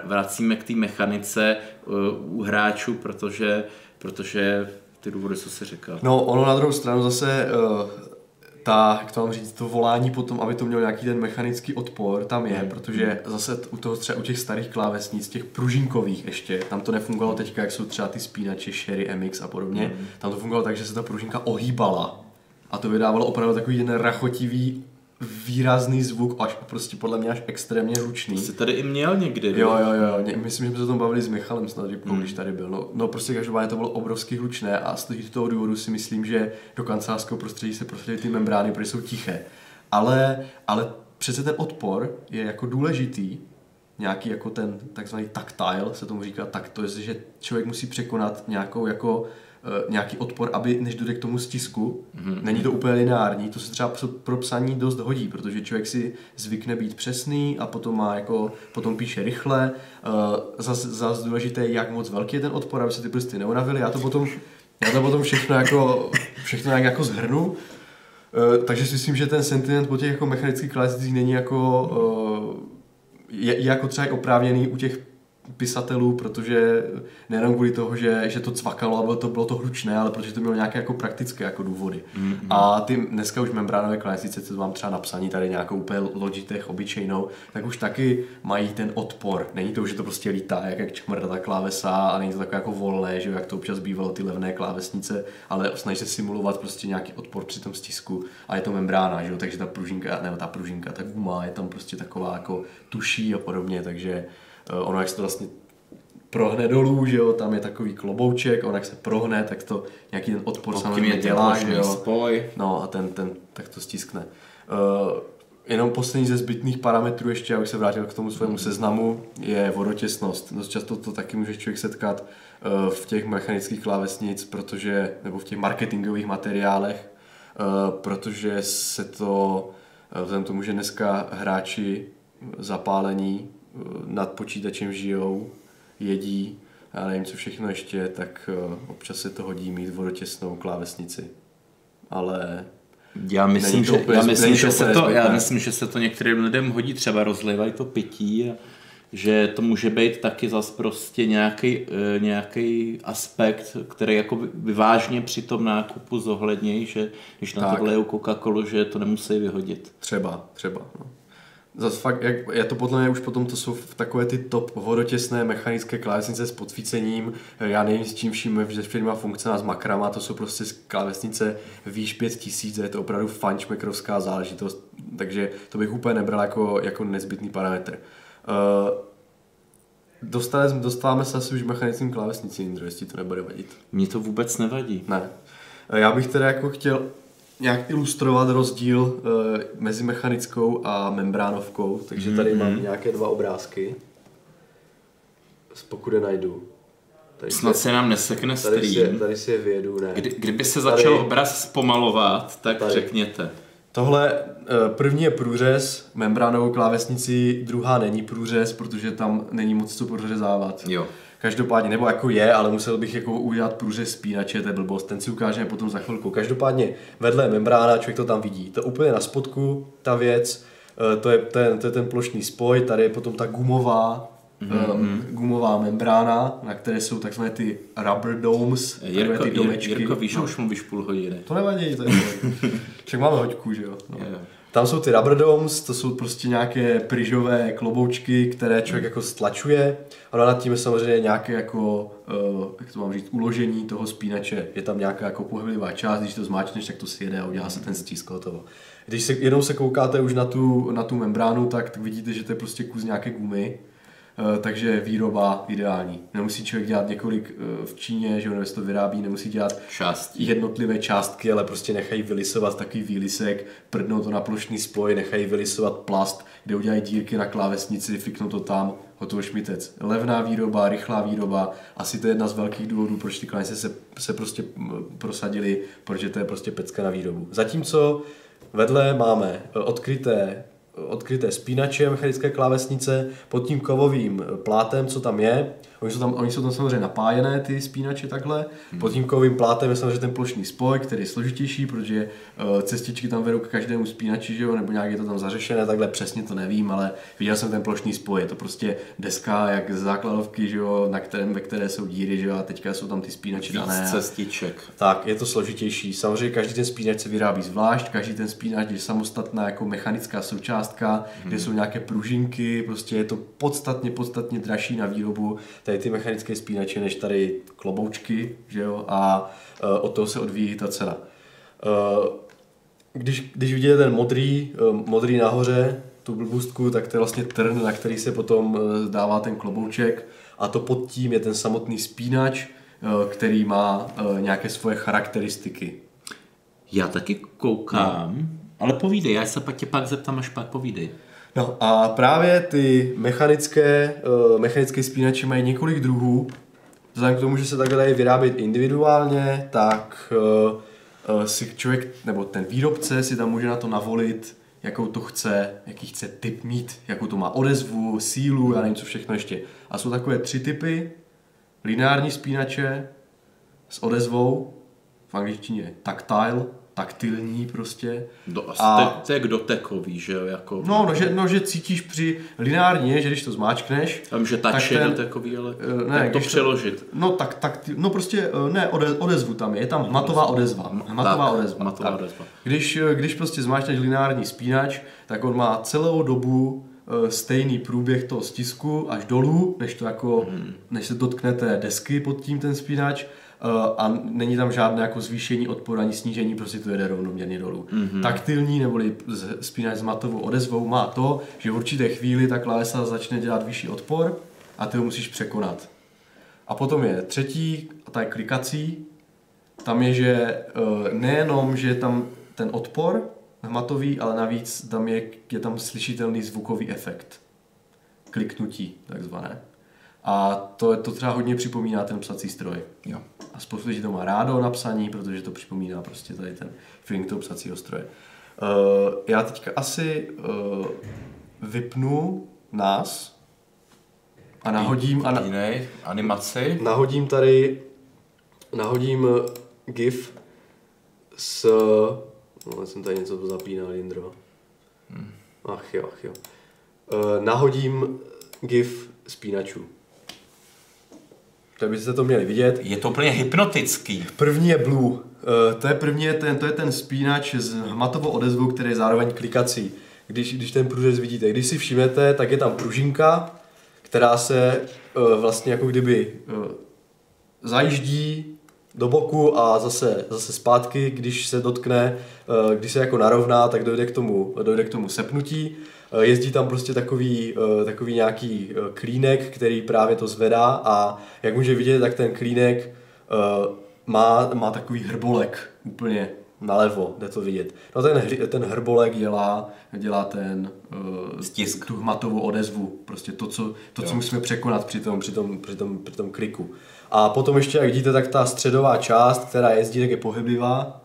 vracíme k té mechanice uh, u hráčů, protože, protože ty důvody, co se říkal. No, ono na druhou stranu zase uh, ta, jak to mám říct, to volání potom, aby to mělo nějaký ten mechanický odpor, tam je, mm. protože zase u toho třeba u těch starých klávesnic, těch pružinkových ještě, tam to nefungovalo teďka, jak jsou třeba ty spínače Sherry MX a podobně, mm. tam to fungovalo tak, že se ta pružinka ohýbala a to vydávalo opravdu takový ten rachotivý výrazný zvuk, až prostě podle mě až extrémně hlučný. Jsi tady i měl někdy, Jo, jo, jo, myslím, že jsme se o tom bavili s Michalem snad, mm. když tady byl. No, no prostě každopádně to bylo obrovsky hlučné a z toho důvodu si myslím, že do kancelářského prostředí se prostě ty membrány, protože jsou tiché. Ale, ale přece ten odpor je jako důležitý, nějaký jako ten takzvaný tactile, se tomu říká tak, to je, že člověk musí překonat nějakou jako nějaký odpor, aby než dojde k tomu stisku. Mm-hmm. Není to úplně lineární, to se třeba pro psaní dost hodí, protože člověk si zvykne být přesný a potom má jako, potom píše rychle. Uh, zase zas důležité je, jak moc velký je ten odpor, aby se ty prsty neunavily. Já to potom, já to potom všechno jako, všechno nějak jako zhrnu. Uh, takže si myslím, že ten sentiment po těch jako mechanických klasicích není jako je, je jako třeba oprávněný u těch pisatelů, protože nejenom kvůli toho, že, že to cvakalo a bylo to, bylo to hlučné, ale protože to mělo nějaké jako praktické jako důvody. Mm-hmm. A ty dneska už membránové klávesnice, co mám třeba napsaní tady nějakou úplně Logitech obyčejnou, tak už taky mají ten odpor. Není to, že to prostě lítá, jak, jak čmrda ta klávesa a není to takové jako volné, že jak to občas bývalo ty levné klávesnice, ale snaží se simulovat prostě nějaký odpor při tom stisku a je to membrána, že jo? takže ta pružinka, nebo ta pružinka, ta guma je tam prostě taková jako tuší a podobně, takže ono jak se to vlastně prohne dolů, že jo, tam je takový klobouček, on jak se prohne, tak to nějaký ten odpor samozřejmě dělá, že jo. Spoj. No a ten, ten tak to stiskne. Uh, jenom poslední ze zbytných parametrů ještě, abych se vrátil k tomu svému seznamu, je vodotěsnost. Dost často to taky může člověk setkat uh, v těch mechanických klávesnic, protože, nebo v těch marketingových materiálech, uh, protože se to, vzhledem tomu, že dneska hráči zapálení nad počítačem žijou, jedí, já nevím co všechno ještě, tak eh, občas se to hodí mít vodotěsnou klávesnici. Ale já myslím, že, já myslím, že se to, já myslím, že se to některým lidem hodí, třeba rozlivají to pití a že to může být taky zas prostě nějaký, eh, nějaký aspekt, který jako vyvážně při tom nákupu zohlednějí, že když na tak. to vlejou Coca-Colu, že to nemusí vyhodit. Třeba, třeba. No. Zas fakt, jak, je to podle mě už potom, to jsou takové ty top vodotěsné mechanické klávesnice s podsvícením. Já nevím s čím vším, že firma funkce s makrama, to jsou prostě klávesnice výš 5000, je to opravdu fančmekrovská záležitost, takže to bych úplně nebral jako, jako nezbytný parametr. Uh, dostáváme, dostáváme se asi už mechanickým klávesnici, Indro, jestli to nebude vadit. Mně to vůbec nevadí. Ne. Já bych teda jako chtěl nějak ilustrovat rozdíl uh, mezi mechanickou a membránovkou, takže tady mm-hmm. mám nějaké dva obrázky. Pokud je najdu. Tady Snad se, nám nesekne stream. Tady si, tady si je vědu, ne. Kdy, kdyby se začal tady, obraz zpomalovat, tak tady. řekněte. Tohle uh, první je průřez, membránovou klávesnici, druhá není průřez, protože tam není moc co prořezávat. Jo. Každopádně, nebo jako je, ale musel bych jako udělat průřez spínače, to je blbost, ten si ukážeme potom za chvilku. Každopádně vedle membrána, člověk to tam vidí. To úplně na spodku, ta věc, eh, to je ten, to je ten plošný spoj, tady je potom ta gumová, mm-hmm. um, gumová membrána, na které jsou takzvané ty rubber domes, Jirko, ty domečky. Jirko, víš, no. už mluvíš půl hodiny. To nevadí, to je Však máme hoďku, že jo. No. Yeah. Tam jsou ty rubber domes, to jsou prostě nějaké pryžové kloboučky, které člověk jako stlačuje. A nad tím je samozřejmě nějaké jako, uh, jak to mám říct, uložení toho spínače. Je tam nějaká jako pohyblivá část, když to zmáčneš, tak to sjede a udělá se ten stisk hotovo. Když se, jenom se koukáte už na tu, na tu membránu, tak, tak vidíte, že to je prostě kus nějaké gumy Eh, takže výroba ideální. Nemusí člověk dělat několik eh, v Číně, že on to vyrábí, nemusí dělat Částí. jednotlivé částky, ale prostě nechají vylisovat takový výlisek, prdnou to na plošný spoj, nechají vylisovat plast, kde udělají dírky na klávesnici, fiknou to tam, hotovo šmitec. Levná výroba, rychlá výroba, asi to je jedna z velkých důvodů, proč ty klávesnice se, se prostě prosadili, protože to je prostě pecka na výrobu. Zatímco vedle máme eh, odkryté odkryté spínače mechanické klávesnice pod tím kovovým plátem, co tam je. Oni jsou tam, oni jsou tam samozřejmě napájené, ty spínače takhle. Hmm. Pod tím kovovým plátem je samozřejmě ten plošný spoj, který je složitější, protože uh, cestičky tam vedou k každému spínači, že jo? nebo nějak je to tam zařešené, takhle přesně to nevím, ale viděl jsem ten plošný spoj. Je to prostě deska jak z základovky, že jo? Na kterém, ve které jsou díry, že jo? a teďka jsou tam ty spínače dané. cestiček. Tak, je to složitější. Samozřejmě každý ten spínač se vyrábí zvlášť, každý ten spínač je samostatná jako mechanická součástka, hmm. kde jsou nějaké pružinky, prostě je to podstatně, podstatně dražší na výrobu tady ty mechanické spínače, než tady kloboučky, že jo, a uh, od toho se odvíjí ta cena. Uh, když, když vidíte ten modrý, uh, modrý nahoře, tu blbůstku, tak to je vlastně trn, na který se potom uh, dává ten klobouček a to pod tím je ten samotný spínač, uh, který má uh, nějaké svoje charakteristiky. Já taky koukám, no. ale povídej, já se pak tě pak zeptám, až pak povídej. No a právě ty mechanické, uh, mechanické spínače mají několik druhů. Vzhledem k tomu, že se takhle dají vyrábět individuálně, tak uh, uh, si člověk, nebo ten výrobce si tam může na to navolit, jakou to chce, jaký chce typ mít, jakou to má odezvu, sílu, já nevím co všechno ještě. A jsou takové tři typy. Lineární spínače s odezvou, v angličtině tactile, taktilní prostě. Do, a to je dotekový, že jo? Jako... No, no, že, no, že cítíš při lineárně, že když to zmáčkneš... Vím, že tak je dotekový, ale uh, ne, jak to přeložit? No tak, tak no prostě uh, ne, ode, odezvu tam je, je tam hmatová odezva. Hmatová tak, odezva. Hmatová tak. odezva. Když, eh, když prostě zmáčkneš lineární spínač, tak on má celou dobu stejný průběh toho stisku až dolů, než to jako, hmm. než se dotknete desky pod tím ten spínač Eh, a není tam žádné jako zvýšení odporu ani snížení, prostě to jede rovnoměrně dolů. Mm-hmm. Taktilní neboli spínač s matovou odezvou má to, že v určité chvíli ta klávesa začne dělat vyšší odpor a ty ho musíš překonat. A potom je třetí, a ta je klikací, tam je, že eh, nejenom, že je tam ten odpor hmatový, ale navíc tam je, je tam slyšitelný zvukový efekt. Kliknutí, takzvané. A to, to třeba hodně připomíná ten psací stroj. Jo. A spoustu lidí to má rádo na psaní, protože to připomíná prostě tady ten feeling toho psacího stroje. Uh, já teďka asi uh, vypnu nás a nahodím... A na, jiné animaci. Nahodím tady... Nahodím GIF s... No, jsem tady něco zapínal, Jindro. Hmm. Ach jo, ach jo. Uh, nahodím GIF spínačů. Tak byste to měli vidět. Je to úplně hypnotický. První je Blue. Uh, to je první, je ten, to je ten spínač s hmatovou odezvou, který je zároveň klikací. Když, když ten průřez vidíte, když si všimnete, tak je tam pružinka, která se uh, vlastně jako kdyby uh, zajíždí do boku a zase, zase zpátky, když se dotkne, když se jako narovná, tak dojde k tomu, dojde k tomu sepnutí. Eh, jezdí tam prostě takový, eh, takový nějaký eh, klínek, který právě to zvedá a jak může vidět, tak ten klínek má, má takový hrbolek úplně nalevo, jde to vidět. No ten, ten hrbolek dělá, dělá ten uh, stisk, tu hmatovou odezvu, prostě to, co, to, co musíme překonat při tom, při, tom, při, tom, při tom kliku. A potom ještě, jak vidíte, tak ta středová část, která jezdí, tak je pohyblivá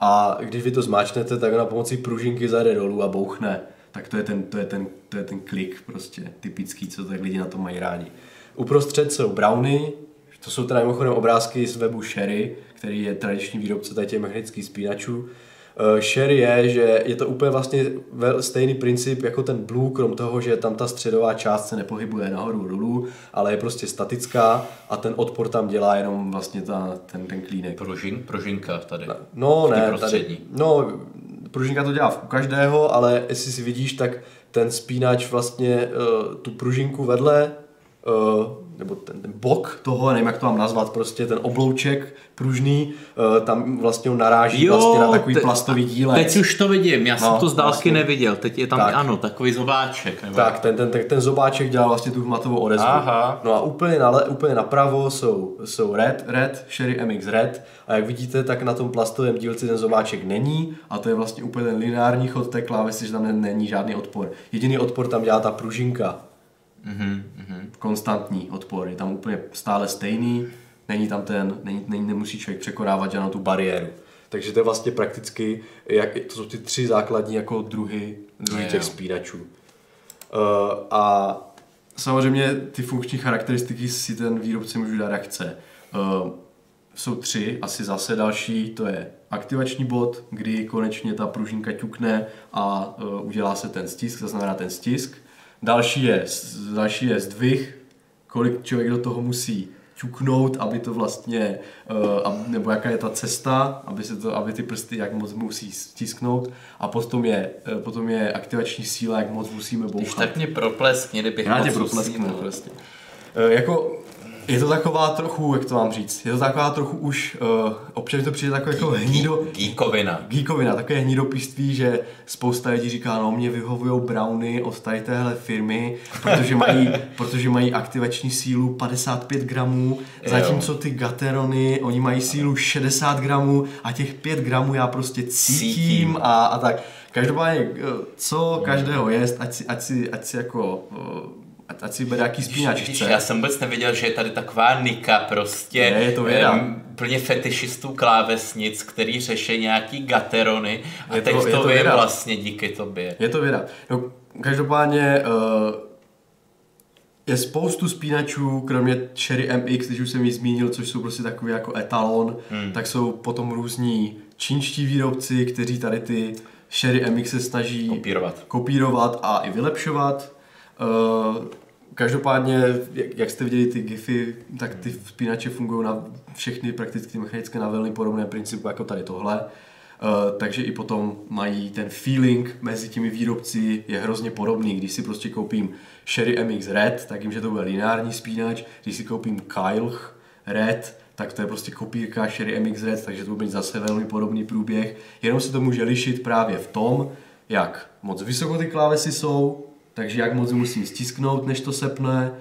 a když vy to zmáčnete, tak ona pomocí pružinky zajde dolů a bouchne tak to je ten, to je ten, to je ten klik prostě typický, co tak lidi na to mají rádi. Uprostřed jsou browny, to jsou teda mimochodem obrázky z webu Sherry, který je tradiční výrobce tady těch mechanických spínačů. Uh, Sherry je, že je to úplně vlastně stejný princip jako ten Blue, krom toho, že tam ta středová část se nepohybuje nahoru dolů, ale je prostě statická a ten odpor tam dělá jenom vlastně ta, ten, ten klínek. Prožin, prožinka tady. No, ne, tady, no, pružinka to dělá u každého, ale jestli si vidíš, tak ten spínač vlastně uh, tu pružinku vedle nebo ten, ten bok toho, nevím jak to mám nazvat, prostě ten oblouček pružný, uh, tam vlastně on naráží jo, vlastně na takový te, plastový dílek. Teď už to vidím, já no, jsem to z dálky vlastně. neviděl, teď je tam, tak. ano, takový zobáček. Nebo... Tak, ten, ten, ten, ten zobáček dělá vlastně tu hmatovou odezvu. Aha. No a úplně, nale, úplně napravo jsou, jsou Red, Red, Sherry MX Red a jak vidíte, tak na tom plastovém dílci ten zobáček není a to je vlastně úplně ten lineární chod té klávesy, že tam není žádný odpor. Jediný odpor tam dělá ta pružinka mm-hmm. konstantní odpor, je tam úplně stále stejný, není tam ten, není, není, nemusí člověk překonávat žádnou tu bariéru. Takže to je vlastně prakticky, jak, to jsou ty tři základní jako druhy, druhy je, těch jo. spínačů. Uh, a samozřejmě ty funkční charakteristiky si ten výrobce může dát jak chce. Uh, jsou tři, asi zase další, to je aktivační bod, kdy konečně ta pružinka ťukne a uh, udělá se ten stisk, to znamená ten stisk. Další je, další je zdvih, kolik člověk do toho musí ťuknout, aby to vlastně, uh, nebo jaká je ta cesta, aby, se to, aby ty prsty jak moc musí stisknout a potom je, uh, potom je aktivační síla, jak moc musíme bouchat. Když tak mě propleskni, kdybych Já tě proplesknu prostě. Uh, jako je to taková trochu, jak to mám říct, je to taková trochu už, uh, občas to přijde takové jako hnído... Gíkovina. Gíkovina, takové hnídopíství, že spousta lidí říká, no mě vyhovují browny od tady téhle firmy, protože mají, protože mají aktivační sílu 55 gramů, zatímco ty gaterony, oni mají sílu 60 gramů a těch 5 gramů já prostě cítím, cítím. A, a tak. Každopádně, eh, co každého jest, ať si, ať si, ať si jako uh, ať si bere jaký spínač chce. Já jsem vůbec nevěděl, že je tady taková nika prostě. Je, je to věda. plně fetišistů klávesnic, který řeší nějaký gaterony a je teď to, to, to vím věda. vlastně díky tobě. Je to věda. No, každopádně uh, je spoustu spínačů, kromě Cherry MX, když už jsem ji zmínil, což jsou prostě takový jako etalon, hmm. tak jsou potom různí čínští výrobci, kteří tady ty Sherry MX se snaží kopírovat, kopírovat a i vylepšovat. Uh, každopádně, jak, jak jste viděli ty GIFy, tak ty spínače fungují na všechny prakticky mechanické na velmi podobné principu jako tady tohle. Uh, takže i potom mají ten feeling mezi těmi výrobci je hrozně podobný. Když si prostě koupím Sherry MX Red, tak jim, že to bude lineární spínač. Když si koupím Kyle Red, tak to je prostě kopírka Sherry MX Red, takže to bude mít zase velmi podobný průběh. Jenom se to může lišit právě v tom, jak moc vysoko ty klávesy jsou, takže jak moc musím stisknout, než to sepne,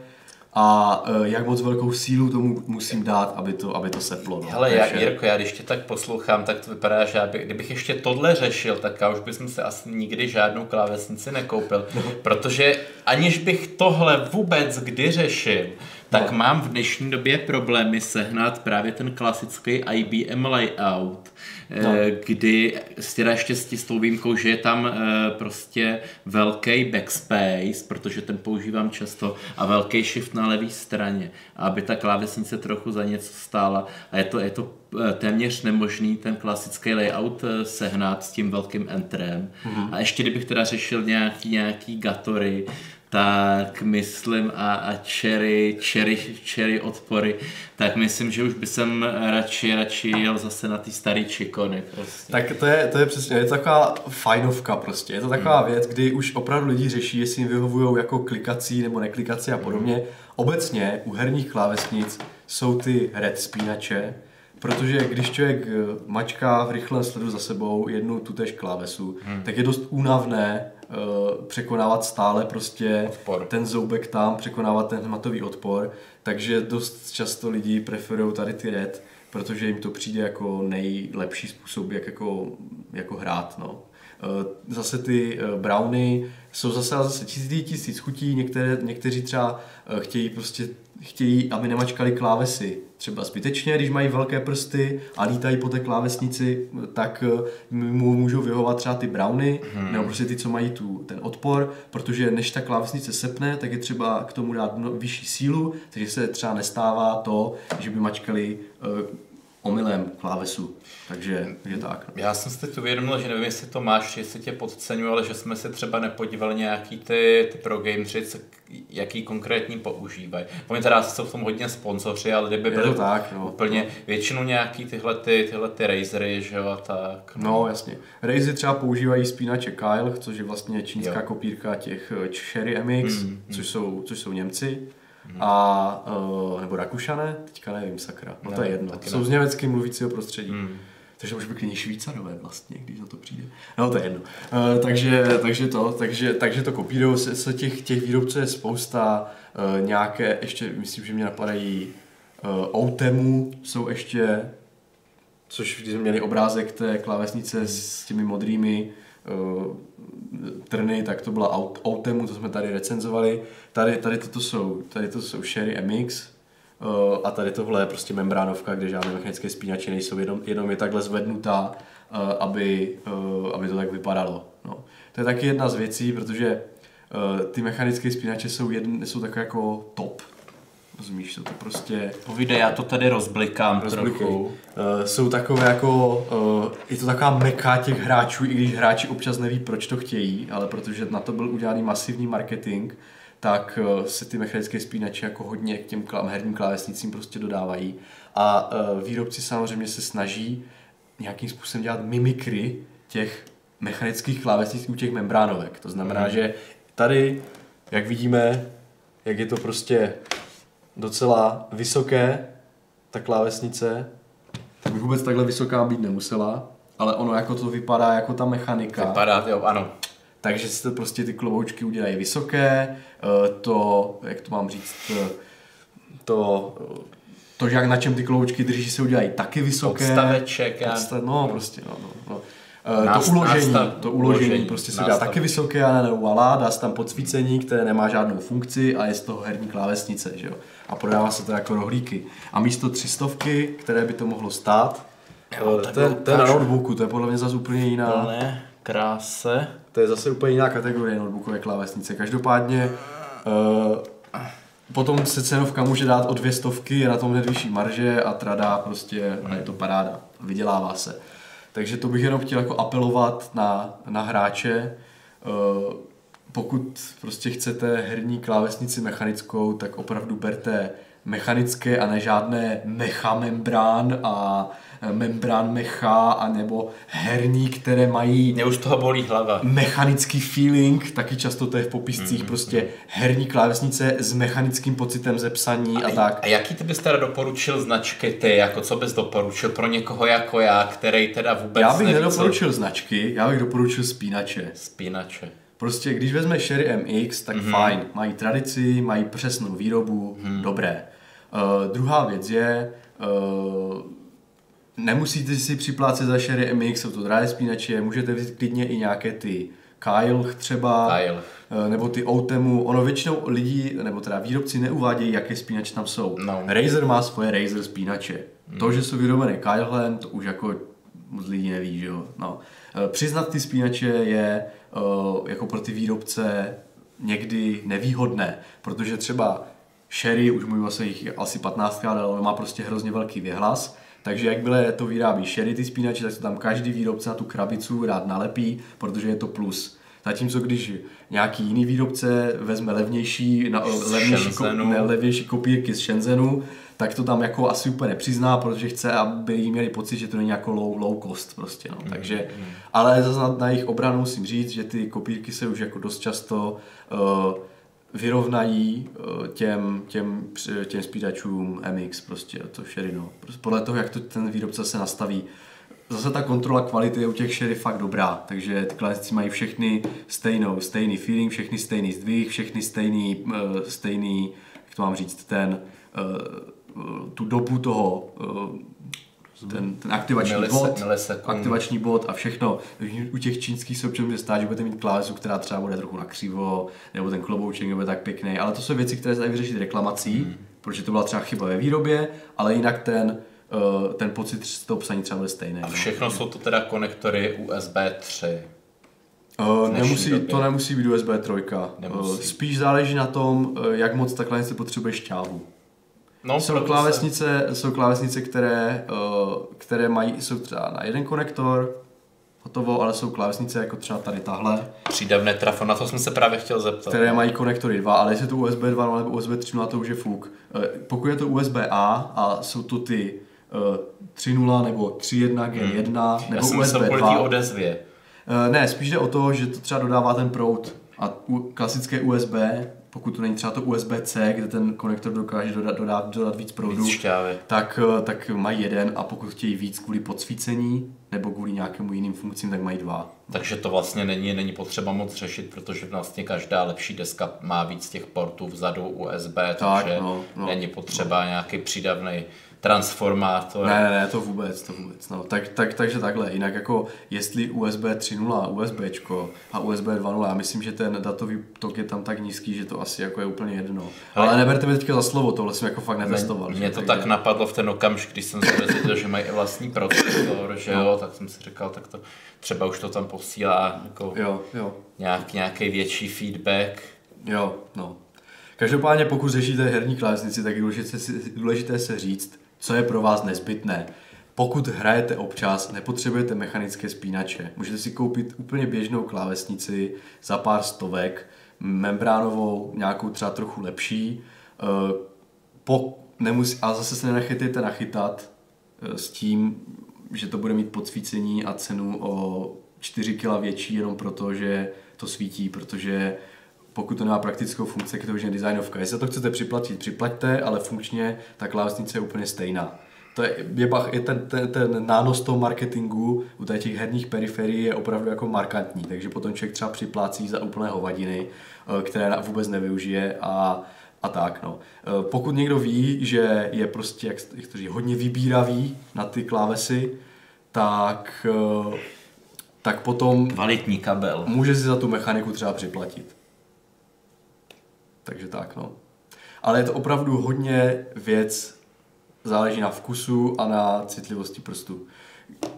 a uh, jak moc velkou sílu tomu musím dát, aby to, aby to seplo. No. Hele, já, Jirko, já když tě tak poslouchám, tak to vypadá, že by, kdybych ještě tohle řešil, tak já už bych se asi nikdy žádnou klávesnici nekoupil, no. protože aniž bych tohle vůbec kdy řešil, tak no. mám v dnešní době problémy sehnat právě ten klasický IBM layout, no. Eh, kdy teda ještě s tou výjimkou, že je tam eh, prostě velký backspace, protože ten používám často, a velký shift na levé straně, aby ta klávesnice trochu za něco stála. A je to, je to eh, téměř nemožný ten klasický layout sehnat s tím velkým entrem. Mm-hmm. A ještě kdybych teda řešil nějaký, nějaký gatory, tak myslím a, a cherry, cherry, cherry odpory, tak myslím, že už by jsem radši, radši jel zase na ty starý čikony. Prostě. Tak to je, to je přesně, je to taková fajnovka prostě, je to taková hmm. věc, kdy už opravdu lidi řeší, jestli jim vyhovují jako klikací nebo neklikací a podobně. Hmm. Obecně u herních klávesnic jsou ty red spínače, Protože když člověk eh, mačká v rychlém sledu za sebou jednu tutéž klávesu, hmm. tak je dost únavné překonávat stále prostě odpor. ten zoubek tam, překonávat ten hmatový odpor, takže dost často lidi preferují tady ty red, protože jim to přijde jako nejlepší způsob, jak jako, jako hrát. No. Uh, zase ty uh, browny jsou zase, zase tisíc, tisíc chutí, některé, někteří třeba chtějí prostě chtějí, aby nemačkali klávesy třeba zbytečně, když mají velké prsty a lítají po té klávesnici, tak eh, mu můžou vyhovat třeba ty browny, hmm. nebo prostě ty, co mají tu, ten odpor, protože než ta klávesnice sepne, tak je třeba k tomu dát vyšší sílu, takže se třeba nestává to, že by mačkali uh, omylem klávesu. Takže, takže tak. No. Já jsem si teď uvědomil, že nevím, jestli to máš, jestli tě podceňuji, ale že jsme se třeba nepodívali nějaký ty, ty pro gameři, jaký konkrétní používají. Oni teda jsou v tom hodně sponzoři, ale kdyby byly tak, no. úplně většinou nějaký tyhle, ty, tyhle ty Razery, že jo, a tak. No, no jasně. Razery třeba používají spínače Kyle, což je vlastně čínská jo. kopírka těch eh, Cherry MX, mm, mm. Což, jsou, což jsou Němci. A, uh, nebo Rakušané, teďka nevím, sakra, no, no to je jedno. Jsou z německy mluvícího prostředí. Mm. Takže už by klidně Švýcarové vlastně, když na to přijde. No to je jedno. Uh, takže, takže to, takže, takže to kopírují se, se těch, těch výrobců je spousta. Uh, nějaké, ještě myslím, že mě napadají uh, Outemu, jsou ještě, což když jsme měli obrázek té klávesnice s těmi modrými uh, trny, tak to byla Outemu, to jsme tady recenzovali. Tady, tady toto jsou, tady to jsou Sherry MX, Uh, a tady tohle je prostě membránovka, kde žádné mechanické spínače nejsou, jenom, jenom je takhle zvednutá, uh, aby, uh, aby to tak vypadalo. No. To je taky jedna z věcí, protože ty mechanické spínače jsou, jedn, jsou takové jako top. Rozumíš, to, to prostě... Povídej, já to tady rozblikám Rozblikej. trochu. Uh, jsou takové jako, uh, je to taková meka těch hráčů, i když hráči občas neví, proč to chtějí, ale protože na to byl udělaný masivní marketing, tak eh, se ty mechanické spínače jako hodně k těm herním klávesnicím prostě dodávají. A eh, výrobci samozřejmě se snaží nějakým způsobem dělat mimikry těch mechanických klávesnic u těch membránovek. To znamená, mm. že tady, jak vidíme, jak je to prostě docela vysoké, ta klávesnice, tak by vůbec takhle vysoká být nemusela, ale ono jako to vypadá jako ta mechanika. Vypadá, jo, ano takže si to prostě ty kloboučky udělají vysoké, eh, to, jak to mám říct, eh, to, to, že jak na čem ty kloboučky drží, se udělají taky vysoké. Odstaveček. Odstav, no, prostě, no, no, no. Eh, Nást, to uložení, nástav, to uložení, uložení prostě se dá taky vysoké, ale neuvalá, dá se tam podsvícení, které nemá žádnou funkci a je z toho herní klávesnice, že jo. A prodává se to jako rohlíky. A místo třistovky, které by to mohlo stát, jo, to, je, to je na notebooku, to je podle mě zase úplně jiná. Ne, kráse to je zase úplně jiná kategorie notebookové klávesnice. Každopádně uh, potom se cenovka může dát o dvě stovky, je na tom hned vyšší marže a trada prostě a je to paráda, vydělává se. Takže to bych jenom chtěl jako apelovat na, na hráče, uh, pokud prostě chcete herní klávesnici mechanickou, tak opravdu berte mechanické a ne žádné mechamembrán a membrán mecha, anebo herní, které mají... Mě už toho bolí hlava. Mechanický feeling, taky často to je v popiscích, mm-hmm. prostě herní klávesnice s mechanickým pocitem ze psaní a, a tak. A jaký ty bys teda doporučil značky ty, jako co bys doporučil pro někoho jako já, který teda vůbec Já bych neví, nedoporučil co... značky, já bych doporučil spínače. Spínače. Prostě když vezme Sherry MX, tak mm-hmm. fajn, mají tradici, mají přesnou výrobu, mm. dobré. Uh, druhá věc je, uh, nemusíte si připlácet za Sherry MX, jsou to drahé spínače, můžete vzít klidně i nějaké ty Kyle třeba, Kyle. Eh, nebo ty Outemu. Ono většinou lidí, nebo teda výrobci neuvádějí, jaké spínače tam jsou. No. Razer má svoje Razer spínače. Mm. To, že jsou vyrobené Kylehem, to už jako moc lidí neví, že jo. No. Přiznat ty spínače je jako pro ty výrobce někdy nevýhodné, protože třeba Sherry, už o jich asi 15 ale má prostě hrozně velký věhlas, takže jakmile to vyrábí Sherry ty spínače, tak to tam každý výrobce na tu krabicu rád nalepí, protože je to plus. Zatímco když nějaký jiný výrobce vezme levnější, na, levnější, ko, ne, levnější kopírky z Shenzhenu, tak to tam jako asi úplně nepřizná, protože chce, aby jí měli pocit, že to není jako low, low cost prostě, no. Mm, Takže, ale zase na, na jejich obranu musím říct, že ty kopírky se už jako dost často uh, vyrovnají eh, těm, těm, těm spíračům MX, prostě to no. Prostě podle toho, jak to ten výrobce se nastaví. Zase ta kontrola kvality je u těch Sherry fakt dobrá, takže ty klasici mají všechny stejnou, stejný feeling, všechny stejný zdvih, všechny stejný, uh, stejný, jak to mám říct, ten, uh, tu dobu toho ten, ten aktivační Milise, bod, milisekund. aktivační bod a všechno. U těch čínských se občas může stát, že budete mít klávesu, která třeba bude trochu nakřivo, nebo ten klobouček nebude tak pěkný, ale to jsou věci, které se dají vyřešit reklamací, hmm. protože to byla třeba chyba ve výrobě, ale jinak ten, uh, ten pocit z toho psaní třeba bude stejný. A no. všechno no. jsou to teda konektory USB 3. Uh, nemusí, to nemusí být USB 3. Nemusí. Uh, spíš záleží na tom, uh, jak moc ta klávesnice potřebuje šťávu. No, jsou klávesnice, jsou klávesnice, které, uh, které mají, jsou třeba na jeden konektor, hotovo, ale jsou klávesnice jako třeba tady tahle, Přídavné trafo, na to jsem se právě chtěl zeptat. které mají konektory 2, ale jestli je to USB 2 nebo USB 3.0, to už je fuk. Eh, Pokud je to USB A a jsou to ty uh, 3.0 nebo 3.1 G1 Já nebo jsem USB myslel kvůli té 2, odezvě. Eh, Ne, spíš jde o to, že to třeba dodává ten proud a klasické USB, pokud to není třeba to USB-C, kde ten konektor dokáže dodat, dodat, dodat víc proudu, Víc šťávy. tak, eh, tak mají jeden a pokud chtějí víc kvůli podsvícení nebo kvůli nějakému jiným funkcím, tak mají dva. Takže to vlastně není, není potřeba moc řešit, protože vlastně každá lepší deska má víc těch portů vzadu USB, Tak, takže no, no. není potřeba nějaký přídavný transformátor. Ne, ne, ne, to vůbec, to vůbec. No. Tak, tak, takže takhle. Jinak jako jestli USB 3.0, USBčko a USB 2.0, já myslím, že ten datový tok je tam tak nízký, že to asi jako je úplně jedno. Ale- Ale neberte mě teďka za slovo, tohle jsem jako fakt netestoval. Mě že? to Takže- tak napadlo v ten okamžik, když jsem se dozvěděl, že mají i vlastní procesor, že jo, tak jsem si říkal, tak to třeba už to tam posílá jako Jo, jo. nějak, nějaký větší feedback. Jo, no. Každopádně pokud řešíte herní klávesnici, tak je důležité, důležité se říct, co je pro vás nezbytné. Pokud hrajete občas, nepotřebujete mechanické spínače. Můžete si koupit úplně běžnou klávesnici za pár stovek, membránovou, nějakou třeba trochu lepší. Eh, Po, nemusí, a zase se nenechytejte nachytat eh, s tím, že to bude mít podsvícení a cenu o 4 kg větší jenom proto, že to svítí, protože pokud to nemá praktickou funkci, je to už jen designovka. Jestli to chcete připlatit, připlaťte, ale funkčně ta klávesnice je úplně stejná. To je, je, bach- je ten, ten, ten nános toho marketingu u těch herních periferií je opravdu jako markantní, takže potom člověk třeba připlácí za úplné hovadiny, eh, které vůbec nevyužije a, a tak. No. Eh, Pokud někdo ví, že je prostě, jak, jak to říct, hodně vybíravý na ty klávesy, tak, eh, tak potom Kvalitní kabel. může si za tu mechaniku třeba připlatit. Takže tak, no. Ale je to opravdu hodně věc, záleží na vkusu a na citlivosti prstu.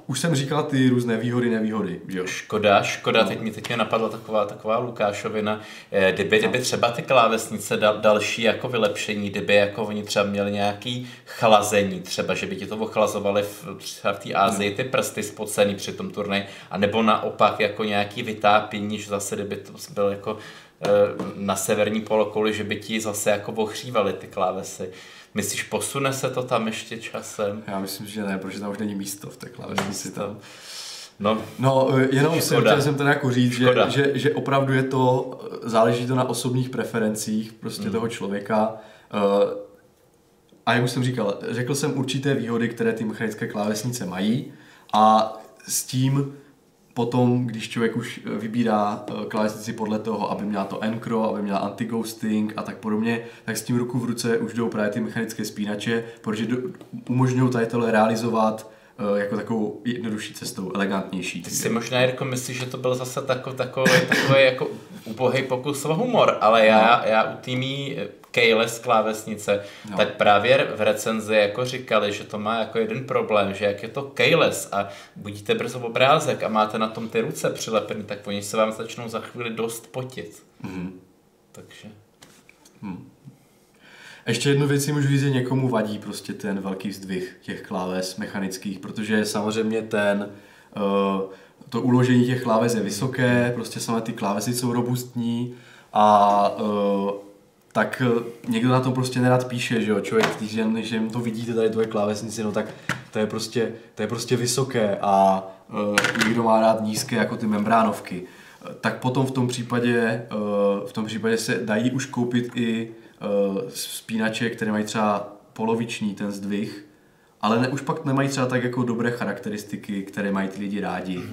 Už jsem říkal ty různé výhody, nevýhody, že jo? Škoda, škoda, teď mi, teď mě napadla taková, taková Lukášovina, Eh, kdyby, kdyby třeba ty klávesnice dal, další jako vylepšení, kdyby jako oni třeba měli nějaký chlazení, třeba, že by ti to ochlazovali v, třeba v té Ázii ty prsty spocený při tom turnaji, a nebo naopak jako nějaký vytápění, že zase kdyby to byl jako eh, na severní polokouli, že by ti zase jako ohřívali ty klávesy. Myslíš, posune se to tam ještě časem? Já myslím, že ne, protože tam už není místo v té klávesnici. Tam. No, No, eh, jenom jsem chtěl jsem to jako říct, že, že, že opravdu je to, eh, záleží to na osobních preferencích prostě Hmm. toho člověka. Eh, A jak už jsem říkal, řekl jsem určité výhody, které ty mechanické klávesnice mají a s tím potom, když člověk už eh, vybírá eh, klávesnici podle toho, aby měla to encro, aby měla anti-ghosting a tak podobně, tak s tím ruku v ruce už jdou právě ty mechanické spínače, protože umožňují tady tohle realizovat eh, jako takovou jednodušší cestou, elegantnější. Ty si možná, Jirko, myslíš, že to byl zase takový, takový, takový jako ubohý pokus o humor, ale já, já u týmí keyless klávesnice, No. tak právě v recenzi jako říkali, že to má jako jeden problém, že jak je to keyless a budíte brzo obrázek a máte na tom ty ruce přilepený, tak oni se vám začnou za chvíli dost potit. Mhm. Takže... Ještě jednu věc si můžu říct, že někomu vadí prostě ten velký vzdvih těch kláves mechanických, protože samozřejmě ten, uh, to uložení těch kláves je vysoké, prostě samé ty klávesy jsou robustní a uh, tak uh, někdo na tom prostě nerad píše, že jo, člověk, když jen, když jen to vidíte tady tvoje klávesnici, no tak to je prostě, to je prostě vysoké a uh, někdo má rád nízké jako ty membránovky. Eh, Tak potom v tom případě, uh, v tom případě se dají už koupit i uh, spínače, které mají třeba poloviční ten zdvih, ale ne, už pak nemají třeba tak jako dobré charakteristiky, které mají ty lidi rádi. Uh,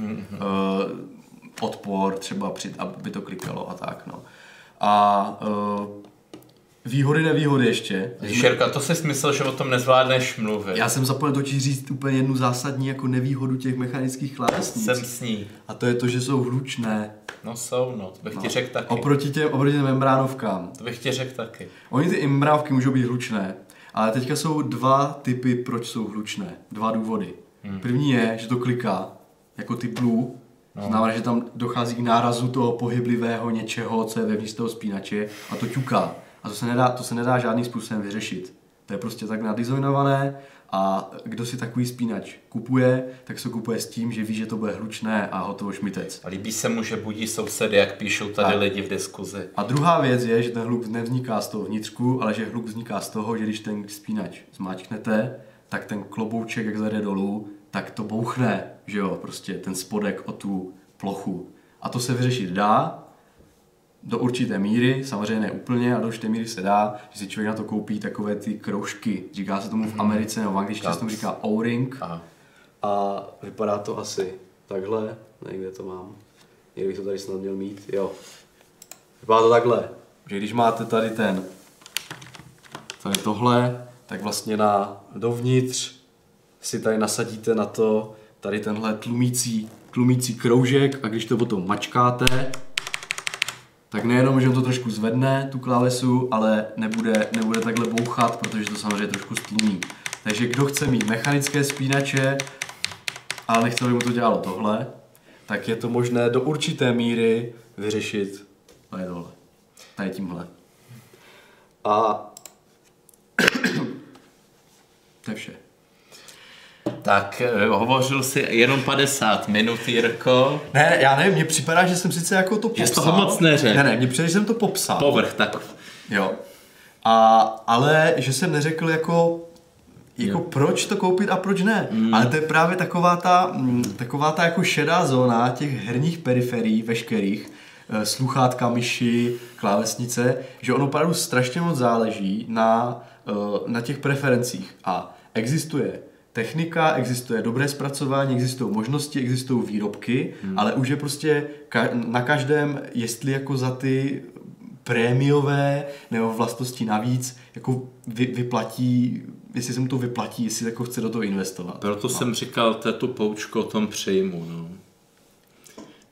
odpor třeba, při, aby to klikalo a tak. No. A uh, výhody, nevýhody ještě. Šerka, to jsi myslel, že o tom nezvládneš mluvit. Já jsem zapomněl totiž říct úplně jednu zásadní jako nevýhodu těch mechanických klávesnic. jsem s ní. A to je to, že jsou hlučné. No jsou, no, to bych ti řekl taky. Oproti těm, oproti těm membránovkám. To bych ti řekl taky. Oni ty membránky můžou být hlučné, ale teďka jsou dva typy, proč jsou hlučné. Dva důvody. Hmm. První je, že to kliká, jako ty blue, no. znamená, že tam dochází k nárazu toho pohyblivého něčeho, co je vevnitř toho spínače a to ťuká. A to se nedá, to se nedá žádným způsobem vyřešit. To je prostě tak nadizojnované a kdo si takový spínač kupuje, tak se kupuje s tím, že ví, že to bude hlučné a hotovo šmitec. A líbí se mu, že budí sousedy, jak píšou tady A- lidi v diskuzi. A druhá věc je, že ten hluk nevzniká z toho vnitřku, ale že hluk vzniká z toho, že když ten spínač zmáčknete, tak ten klobouček, jak zajde dolů, tak to bouchne, že jo, prostě ten spodek o tu plochu. A to se vyřešit dá, do určité míry, samozřejmě ne úplně, ale do určité míry se dá, že si člověk na to koupí takové ty kroužky. Říká se tomu v Americe nebo v angličtině se tomu říká O-ring. Aha. A vypadá to asi takhle, někde to mám. Někdy bych to tady snad měl mít, jo. Vypadá to takhle, že když máte tady ten, tady tohle, tak vlastně na dovnitř si tady nasadíte na to tady tenhle tlumící, tlumící kroužek a když to potom mačkáte, tak nejenom, že on to trošku zvedne, tu klávesu, ale nebude, nebude takhle bouchat, protože to samozřejmě trošku stlumí. Takže kdo chce mít mechanické spínače, ale nechce, aby mu to dělalo tohle, tak je to možné do určité míry vyřešit tady tohle. Tady tímhle. A to je vše. Tak eh, hovořil si jenom 50 minut, Jirko. Ne, já nevím, mně připadá, že jsem sice jako to popsal. Že toho moc neřekl. Ne, ne, mně přijde, že jsem to popsal. Povrch, tak Jo. A, ale že jsem neřekl jako, jako Jo. proč to koupit a proč ne. Mm. Ale to je právě taková ta, mm, taková ta jako šedá zóna těch herních periferií veškerých, eh, sluchátka, myši, klávesnice, že ono opravdu strašně moc záleží na, eh, na těch preferencích. A existuje technika, existuje dobré zpracování, existují možnosti, existují výrobky, hmm. ale už je prostě ka- na každém, jestli jako za ty prémiové nebo vlastnosti navíc jako vy, vyplatí, jestli se mu to vyplatí, jestli jako chce do toho investovat. proto jsem říkal, to je tu poučku o tom přejmu. No.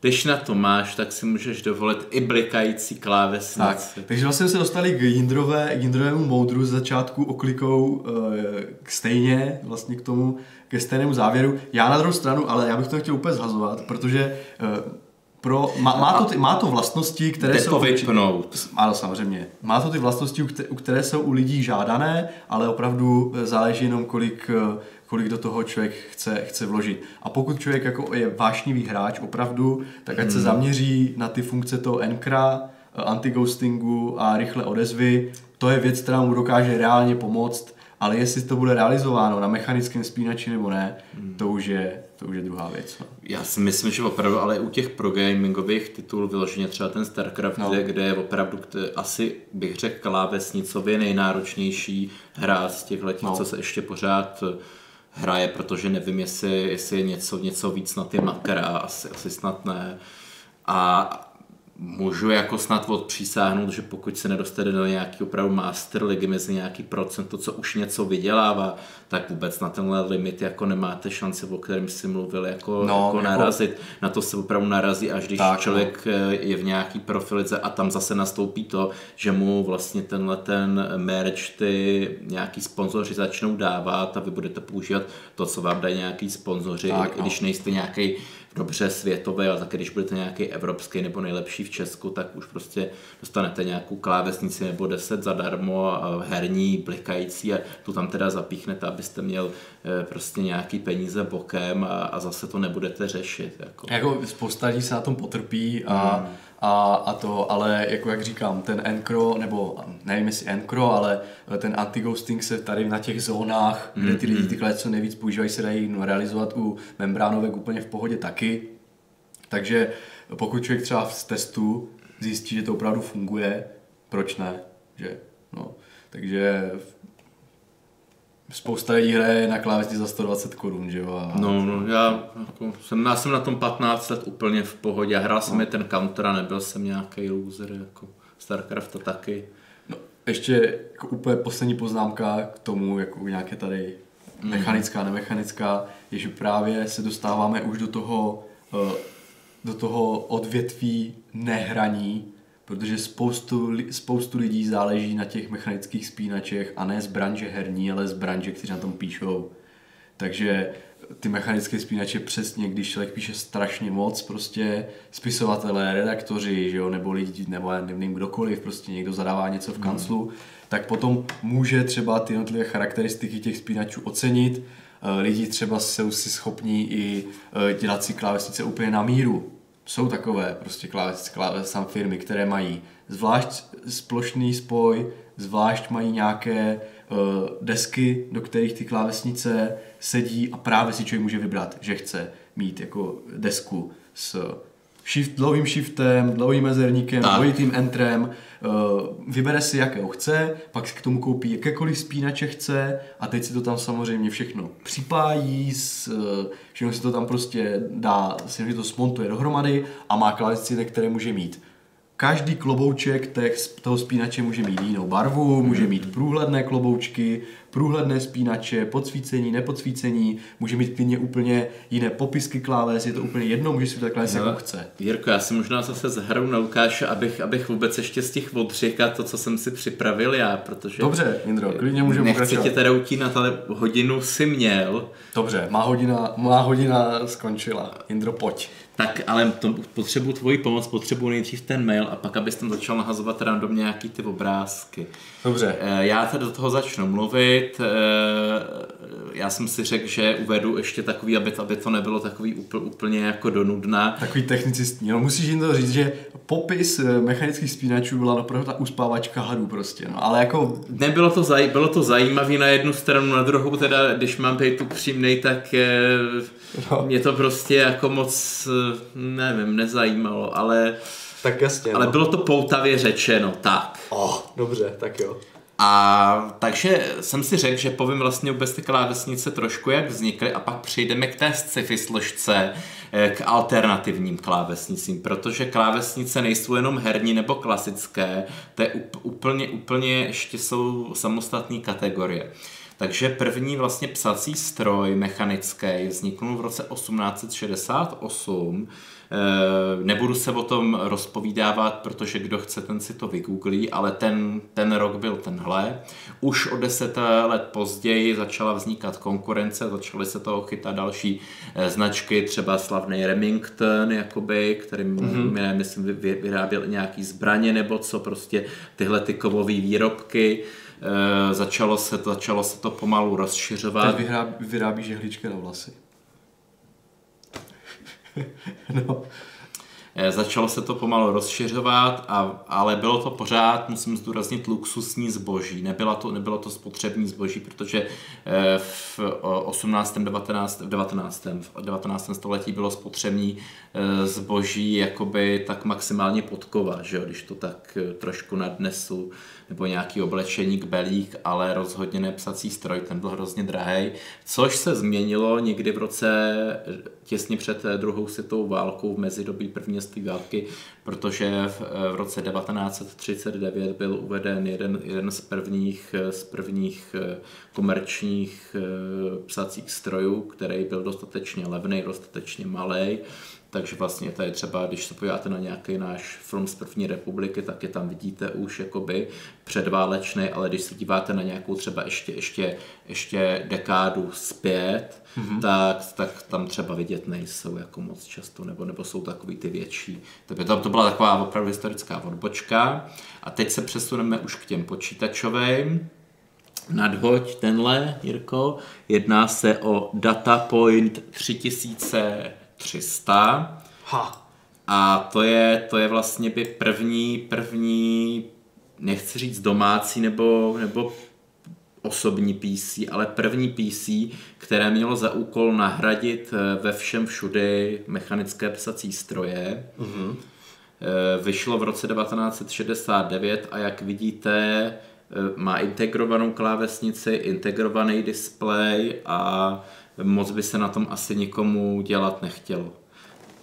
Když na to máš, tak si můžeš dovolit i blikající Tak, klávesnici. takže vlastně se dostali k, Jindrové, k Jindrovému moudru z začátku oklikou e, k stejně, vlastně k tomu, ke stejnému závěru. Já na druhou stranu, ale já bych to chtěl úplně zhazovat, protože e, pro, má, má, to ty, má to vlastnosti, které Jde jsou... to vypnout. Ano, samozřejmě. Má to ty vlastnosti, u kte- u které jsou u lidí žádané, ale opravdu eh, záleží jenom, kolik, eh, kolik do toho člověk chce, chce vložit. A pokud člověk jako je vášnivý hráč opravdu, tak ať se zaměří na ty funkce toho enkra, eh, anti-ghostingu a rychle odezvy. To je věc, která mu dokáže reálně pomoct, ale jestli to bude realizováno na mechanickém spínači nebo ne, to, už je, to už je druhá věc. No. Já si myslím, že opravdu, ale u těch progamingových titulů vyloženě třeba ten StarCraft, No. kde, kde je opravdu kde asi bych řekl klávesnicově nejnáročnější hra z těchto, No. co se ještě pořád hraje, protože nevím, jestli, jestli je něco, něco víc na ty makra, asi, asi snad ne. A můžu jako snad odpřísáhnout, že pokud se nedostane do nějaký opravdu master ligy mezi nějaký procent, to, co už něco vydělává, tak vůbec na tenhle limit jako nemáte šanci, o kterém si mluvil, jako, No, no, jako jako- narazit. Na to se opravdu narazí, až když Tak, tak, člověk no. je v nějaký profilice a tam zase nastoupí to, že mu vlastně tenhle ten merch ty nějaký sponzoři začnou dávat a vy budete používat to, co vám dají nějaký sponzoři, Tak, i no. když nejste nějaký dobře světový, ale taky když budete nějaký evropský nebo nejlepší v Česku, tak už prostě dostanete nějakou klávesnici nebo 10 zadarmo a herní, blikající a tu tam teda zapíchnete, abyste měl eh, prostě nějaký peníze bokem a, a zase to nebudete řešit. Jako. Jako spousta lidí se na tom potrpí a, Hmm. A, a to, ale jako jak říkám, ten Encro, nebo nevím jestli Encro, ale ten anti-ghosting se tady na těch zónách, kde ty lidi ty klece nejvíc používají, se dají no, realizovat u membránovek úplně v pohodě taky. Takže pokud člověk třeba z testu zjistí, že to opravdu funguje, proč ne? Že? No. Takže spousta lidí hraje na klávesni za 120 korun, že jo? A... No, no, já, jako, jsem, já jsem na tom 15 let úplně v pohodě. Hrál jsem no. ten counter a nebyl jsem nějaký loser, jako Starcraft to taky. No, ještě jako úplně poslední poznámka k tomu, jako nějaké tady mechanická, nemechanická, je, že právě se dostáváme už do toho, eh, do toho odvětví nehraní, protože spoustu, spoustu lidí záleží na těch mechanických spínačech a ne z branže herní, ale z branže, kteří na tom píšou. Takže ty mechanické spínače přesně, když člověk píše strašně moc, prostě spisovatelé, redaktoři, že jo, nebo lidi, nebo já nevím, kdokoliv, prostě někdo zadává něco v hmm. kanclu, hmm. tak potom může třeba ty jednotlivé charakteristiky těch spínačů ocenit. Eh, lidi třeba jsou si schopní i eh, dělat si klávesnice úplně na míru. Jsou takové prostě klávesnice, klávesnice firmy, které mají zvlášť splošný spoj, zvlášť mají nějaké uh, desky, do kterých ty klávesnice sedí a právě si člověk může vybrat, že chce mít jako desku s shift, dlouhým shiftem, dlouhým mezerníkem, dvojitým entrem, uh, vybere si jakého chce, pak k tomu koupí jakékoliv spínače chce a teď si to tam samozřejmě všechno připájí, uh, všechno si to tam prostě dá, si to smontuje dohromady a má klávesnice, které může mít každý klobouček toho spínače může mít jinou barvu, může mít průhledné kloboučky, průhledné spínače, podsvícení, nepodsvícení, může mít klidně úplně jiné popisky kláves, je to úplně jedno, může si to kláves jako chce. Jirko, já si možná zase zhrnu na Lukáše, abych, abych vůbec ještě z těch odřekl to, co jsem si připravil já, protože... Dobře, Indro, klidně můžeme Nechci pokračovat. tě teda utínat, ale hodinu si měl. Dobře, má hodina, má hodina skončila. Indro, pojď. Tak ale to, potřebuji tvoji pomoc, potřebuji nejdřív ten mail a pak abys tam začal nahazovat randomně nějaký ty obrázky. Dobře. Eh, já tady do toho začnu mluvit. Eh, já jsem si řekl, že uvedu ještě takový, aby to, aby to nebylo takový úplně jako donudná. Takový technicistní. No musíš jim to říct, že popis eh, mechanických spínačů byla opravdu ta uspávačka hadů prostě. No, ale jako... Nebylo to, zaj, bylo to zajímavé na jednu stranu, na druhou teda, když mám být upřímnej, tak no. mě to prostě jako moc, nevím, nezajímalo, ale... Tak jasně. Ale no. bylo to poutavě řečeno, tak. Oh, dobře, tak jo. A takže jsem si řekl, že povím vlastně vůbec ty klávesnice trošku, jak vznikly a pak přejdeme k té sci-fi složce, eh, k alternativním klávesnicím, protože klávesnice nejsou jenom herní nebo klasické, to je úplně, úplně ještě jsou samostatné kategorie. Takže první vlastně psací stroj mechanický vzniknul v roce 1868 Eh, nebudu se o tom rozpovídávat, protože kdo chce, ten si to vygooglí, ale ten, ten rok byl tenhle. Už o deset let později začala vznikat konkurence, začaly se toho chytat další eh, značky, třeba slavný Remington, jakoby, který mm-hmm. myslím vyráběl nějaký zbraně nebo co, prostě tyhle ty kovové výrobky. E, začalo, se, začalo se to pomalu rozšiřovat. Teď vyrábí, vyrábí žehličky na vlasy. no. Eh, začalo se to pomalu rozšiřovat, a, ale bylo to pořád, musím zdůraznit, luxusní zboží. Nebylo to, nebylo to spotřební zboží, protože eh, v 18. 19. v 19. V 19. století bylo spotřební eh, zboží jakoby tak maximálně podkova, že jo, když to tak trošku nadnesu nebo nějaký oblečení k belík, ale rozhodně ne psací stroj, ten byl hrozně drahý, což se změnilo někdy v roce těsně před druhou světovou válkou v mezidobí první světové války, protože v, v roce 1939 byl uveden jeden, jeden z prvních, z prvních eh, komerčních eh, psacích strojů, který byl dostatečně levný, dostatečně malý takže vlastně tady třeba, když se podíváte na nějaký náš film z první republiky, tak je tam vidíte už jakoby předválečný, ale když se díváte na nějakou třeba ještě, ještě, ještě dekádu zpět, mm-hmm. tak, tak tam třeba vidět nejsou jako moc často, nebo, nebo jsou takový ty větší. Takže to, to byla taková opravdu historická odbočka. A teď se přesuneme už k těm počítačovým. Nadhoď tenhle, Jirko. Jedná se o DataPoint 3000 300. Ha. A to je, to je vlastně by první, první, nechci říct domácí nebo, nebo osobní PC, ale první PC, které mělo za úkol nahradit eh, ve všem všudy mechanické psací stroje. Mm-hmm. Vyšlo v roce 1969 a jak vidíte, eh, má integrovanou klávesnici, integrovaný displej a moc by se na tom asi nikomu dělat nechtělo.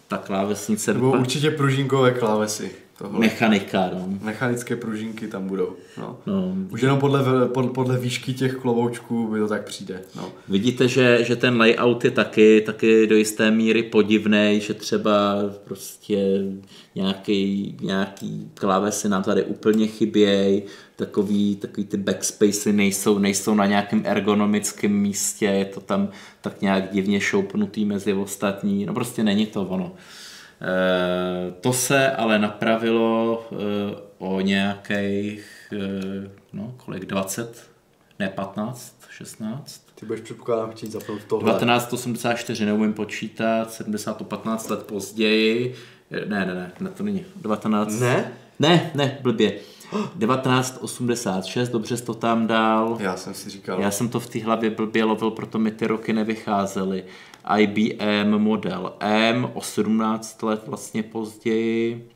Ta klávesnice... Nebo určitě pružinkové klávesy. tohle. Mechanika, no. Mechanické pružinky tam budou. No. no. Už jenom podle, podle, podle výšky těch klovoučků by to tak přijde. No. Vidíte, že, že ten layout je taky, taky do jisté míry podivný, že třeba prostě nějaký, nějaký klávesy nám tady úplně chybějí, takový, takový ty backspacey nejsou, nejsou na nějakém ergonomickém místě, je to tam tak nějak divně šoupnutý mezi ostatní, no prostě není to ono. E, to se ale napravilo e, o nějakých, e, no kolik, 20, ne 15, 16? Ty budeš předpokládám chtít zapnout tohle. 1984 neumím počítat, 70 to 15 let později, ne, ne, ne, ne to není, 19... Ne? Ne, ne, blbě. 1986, dobře jsi to tam dal. Já jsem si říkal. Já jsem to v té hlavě blbě lovil, proto mi ty roky nevycházely. IBM model M o 17 let vlastně později.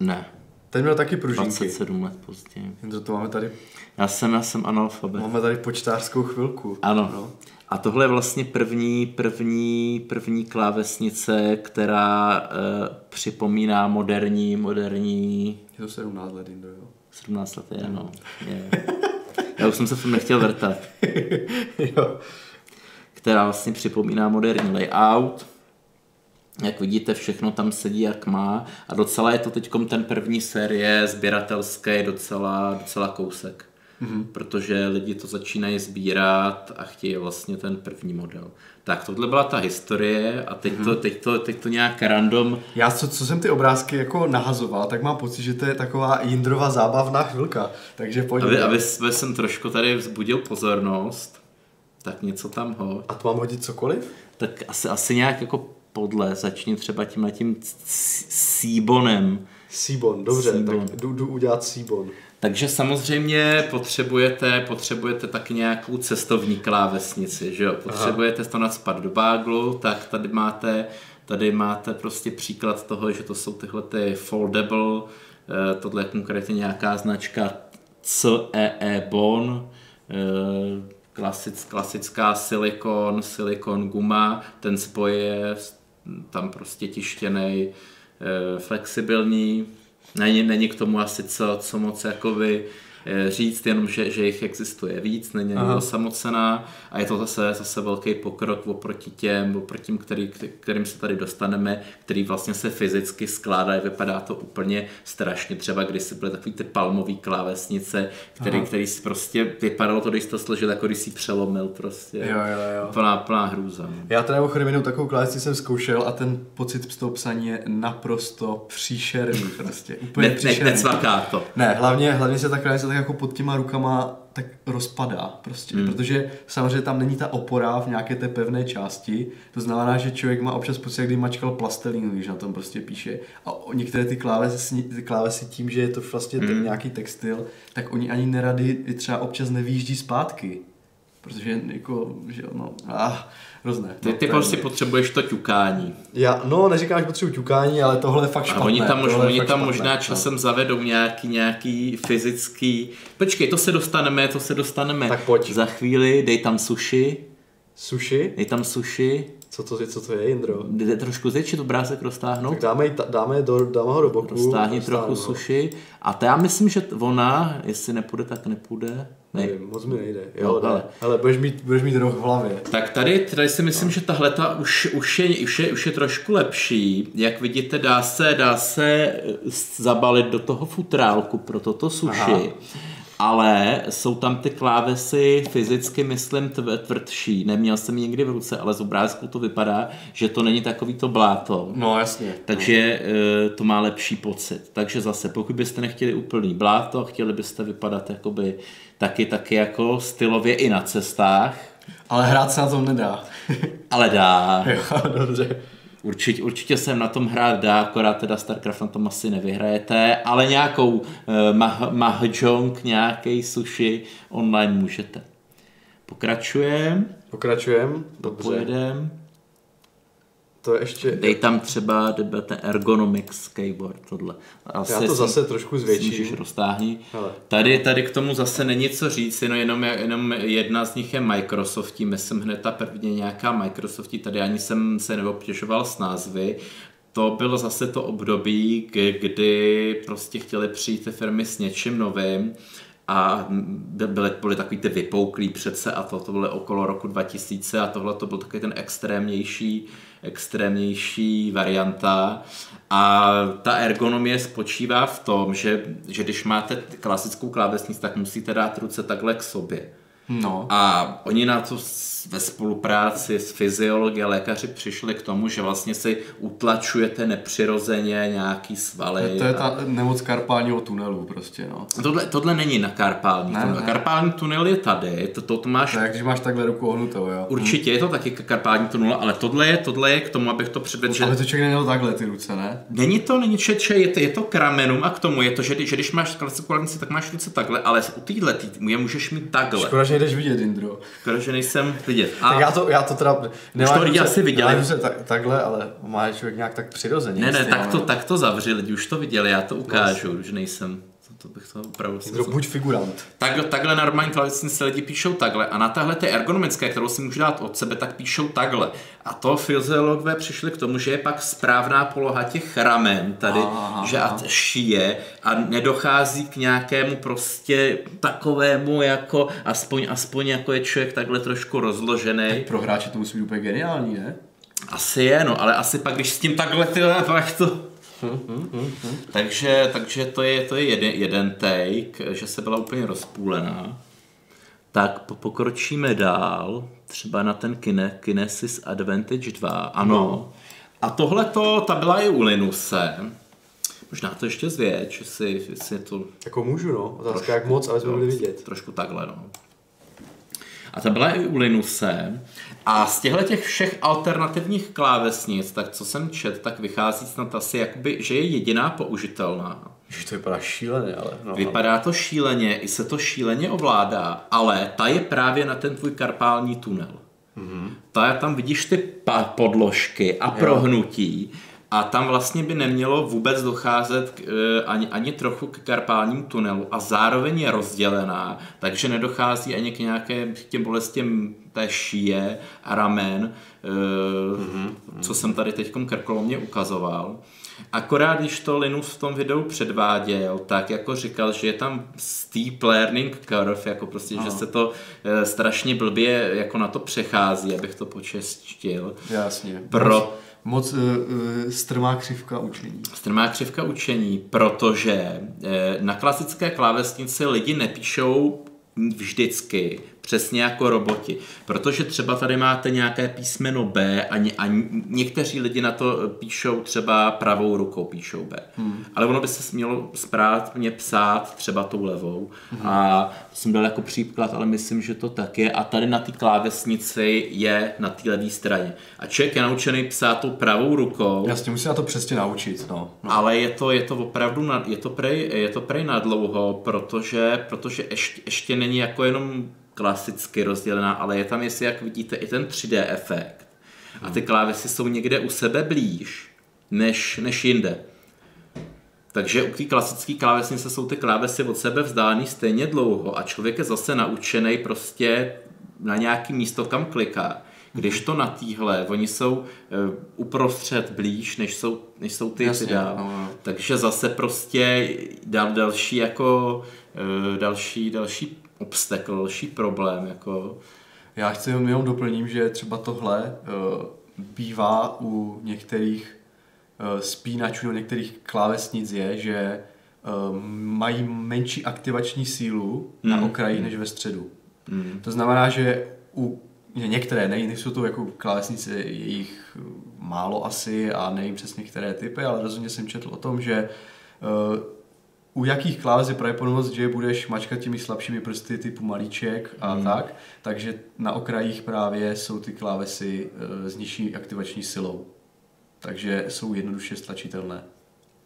Ne. Ten měl taky pružinky. 27 let později. Jen to máme tady. Já jsem, já jsem analfabet. Máme tady počtářskou chvilku. Ano. No. A tohle je vlastně první, první, první klávesnice, která uh, připomíná moderní, moderní... Je to 17 let, Indo, jo? 17 let je, no. Je. Já už jsem se v tom nechtěl vrtat. jo. Která vlastně připomíná moderní layout. Jak vidíte, všechno tam sedí jak má a docela je to teď ten první série sběratelské docela, docela kousek mm-hmm. protože lidi to začínají sbírat a chtějí vlastně ten první model. Tak tohle byla ta historie a teď, mm-hmm. to, teď, to, teď to nějak random... Já, co, co jsem ty obrázky jako nahazoval, tak mám pocit, že to je taková Jindrova zábavná chvilka, takže pojďme. Aby, aby, jsem trošku tady vzbudil pozornost, tak něco tam ho. A to mám hodit cokoliv? Tak asi, asi nějak jako podle, začni třeba tím tím Síbonem. Síbon, dobře, Seabon. tak jdu, jdu udělat Síbon. Takže samozřejmě potřebujete, potřebujete taky nějakou cestovní klávesnici, že jo? Potřebujete Aha. to nadspat do báglu, tak tady máte, tady máte prostě příklad toho, že to jsou tyhle ty foldable, eh, tohle je konkrétně nějaká značka CEE Bon, eh, klasic, klasická silikon, silikon guma, ten spoj je tam prostě tištěný, eh, flexibilní, Není, není k tomu asi co, co moc jakoby říct, jenom že, že jich existuje víc, není osamocená a je to zase, zase velký pokrok oproti těm, oproti těm, který, kterým se tady dostaneme, který vlastně se fyzicky skládají, vypadá to úplně strašně, třeba když si byly takový ty palmový klávesnice, který, který si prostě vypadalo to, když to složil, jako když si přelomil prostě. Jo, jo, jo. Plná, plná hrůza. No. Já teda mimochodem jenom takovou klávesnici jsem zkoušel a ten pocit z toho psaní je naprosto příšerný prostě. Úplně ne, příšerný. Ne, to. Ne, hlavně, hlavně se ta klávesnice tak jako pod těma rukama tak rozpadá prostě, hmm. protože samozřejmě tam není ta opora v nějaké té pevné části, to znamená, že člověk má občas pocit, jak kdy mačkal plastelínu, když na tom prostě píše a některé ty klávesy, ty klávesy tím, že je to vlastně hmm. ten nějaký textil, tak oni ani nerady třeba občas nevýjíždí zpátky, protože jako, že no, ah, hrozné. Ty, ty prostě potřebuješ to ťukání. Já, no, neříkám, že potřebuji ťukání, ale tohle je fakt špatné. A oni tam, mož, oni tam možná no. časem no. zavedou nějaký, nějaký fyzický... Počkej, to se dostaneme, to se dostaneme. Tak pojď. Za chvíli dej tam sushi. Sushi? Dej tam sushi. Co to, je, co to je, Jindro? Jde trošku zvětšit obrázek roztáhnout. Tak dáme, dáme, do, dáme ho do boku. Roztáhni trochu no. sushi. A to já myslím, že ona, jestli nepůjde, tak nepůjde. Ne. Nevím, moc mi nejde. Jo, no, ale, ale budeš mít, budeš mít roh v hlavě. Tak tady, tady si myslím, no. že tahle ta už, už, je, už, je, už je trošku lepší. Jak vidíte, dá se, dá se zabalit do toho futrálku pro toto sushi. Aha ale jsou tam ty klávesy fyzicky, myslím, tvrdší. Neměl jsem nikdy v ruce, ale z obrázku to vypadá, že to není takový to bláto. No jasně. Takže no. to má lepší pocit. Takže zase, pokud byste nechtěli úplný bláto, chtěli byste vypadat jakoby taky, taky jako stylově i na cestách. Ale hrát se na tom nedá. ale dá. Jo, dobře. Určitě, určitě jsem na tom hrát dá, akorát teda StarCraft na tom asi nevyhrajete, ale nějakou uh, mah- mahjong, nějaký sushi online můžete. Pokračujem. Pokračujem. Dobře. Pojedem to je ještě... Dej tam třeba ten ergonomics keyboard, tohle. Asi Já to zase trošku zvětším. Můžeš roztáhni. Tady, tady k tomu zase není co říct, jenom, jenom, jenom jedna z nich je Microsoftí, myslím hned ta první nějaká Microsoftí, tady ani jsem se neobtěžoval s názvy. to bylo zase to období, kdy prostě chtěli přijít ty firmy s něčím novým a byly, byly takový ty vypouklý přece a to, to bylo okolo roku 2000 a tohle to byl takový ten extrémnější, extrémnější varianta a ta ergonomie spočívá v tom, že, že když máte klasickou klávesnici, tak musíte dát ruce takhle k sobě. No. A oni na to ve spolupráci s fyziologi a lékaři přišli k tomu, že vlastně si utlačujete nepřirozeně nějaký svaly. To je ta nemoc karpálního tunelu prostě, no. Tohle, tohle není na karpální Ne, tunel. ne. Karpální tunel je tady, to, to, to máš jak když máš takhle ruku ohnutou, jo. Určitě je to taky karpální tunel, ale tohle je, tohle je k tomu, abych to předvedl, že Ale to člověk neměl takhle ty ruce, ne? Není to, není čeče, je to, je to kramenum a k tomu je to, že, že když máš klasickou klávesnici, tak máš ruce takhle, ale u téhle je můžeš mít takhle. Škoda, že nejdeš vidět, Indro. Škoda, že nejsem vidět. Tak já to, já to teda... to lidi asi viděli. Ruce tak, takhle, ale má člověk nějak tak přirozeně. Ne, ne, tak to, tak to zavři, lidi už to viděli, já to ukážu, že nejsem, to, bych to opravdu Indro, buď figurant. Tak, takhle na normální klávesnici lidi píšou takhle a na tahle té ergonomické, kterou si můžu dát od sebe, tak píšou takhle. A to fyziologové přišli k tomu, že je pak správná poloha těch ramen tady, Aha, že a šije a nedochází k nějakému prostě takovému jako, aspoň, aspoň jako je člověk takhle trošku rozložený. Pro hráče to musí být úplně geniální, ne? Asi je, no, ale asi pak, když s tím takhle ty pak to... takže, takže to je, to je jeden, jeden take, že se byla úplně rozpůlená. Tak po- pokročíme dál, třeba na ten Kine, Kinesis Advantage 2, ano. A tohle to, ta byla i u Linuse. Možná to ještě zvětš, jestli, jestli je to Jako můžu, no. Otázka, jak moc, ale jsme byli vidět. Trošku takhle, no. A ta byla i u Linuse. A z těchto těch všech alternativních klávesnic, tak co jsem čet, tak vychází snad asi, jakoby, že je jediná použitelná. Že to vypadá šíleně, ale no. Vypadá to šíleně, i se to šíleně ovládá, ale ta je právě na ten tvůj karpální tunel. Mm-hmm. Ta, tam vidíš ty podložky a prohnutí a tam vlastně by nemělo vůbec docházet k, eh, ani, ani trochu k karpálním tunelu a zároveň je rozdělená, takže nedochází ani k nějaké těm bolestím té šíje a ramen, mm-hmm. co jsem tady teď krkolomně ukazoval. Akorát, když to Linus v tom videu předváděl, tak jako říkal, že je tam steep learning curve, jako prostě, že se to e, strašně blbě jako na to přechází, abych to počestil. Jasně. Pro- Moc, uh, strmá křivka učení. Strmá křivka učení, protože e, na klasické klávesnici lidi nepíšou vždycky přesně jako roboti. Protože třeba tady máte nějaké písmeno B a, ně, a někteří lidi na to píšou třeba pravou rukou píšou B. Hmm. Ale ono by se smělo správně psát třeba tou levou. Hmm. A to jsem dal jako příklad, ale myslím, že to tak je. A tady na té klávesnici je na té levé straně. A člověk je naučený psát tou pravou rukou. Jasně, musí na to přesně naučit, no. no. Ale je to, je to opravdu, na, je to prej, je to prej na dlouho, protože, protože ještě, ještě není jako jenom klasicky rozdělená, ale je tam, jestli jak vidíte, i ten 3D efekt. A ty klávesy jsou někde u sebe blíž, než, než jinde. Takže u té klasické klávesnice jsou ty klávesy od sebe vzdálený stejně dlouho a člověk je zase naučený prostě na nějaký místo, kam kliká. Když to na týhle, oni jsou uh, uprostřed blíž, než jsou, než jsou ty, Jasně, ty dál. no, no. Takže zase prostě dal další jako uh, další, další obstacle, další problém. Jako. Já chci jenom, jenom doplním, že třeba tohle uh, bývá u některých uh, spínačů nebo některých klávesnic je, že uh, mají menší aktivační sílu mm. na okraji než ve středu. Mm. To znamená, že u že některé, ne, nejsou to jako klávesnice, je jich málo asi a nevím přesně které typy, ale rozhodně jsem četl o tom, že uh, u jakých kláves je pravděpodobnost, že budeš mačkat těmi slabšími prsty typu malíček a hmm. tak, takže na okrajích právě jsou ty klávesy uh, s nižší aktivační silou. Takže jsou jednoduše stlačitelné.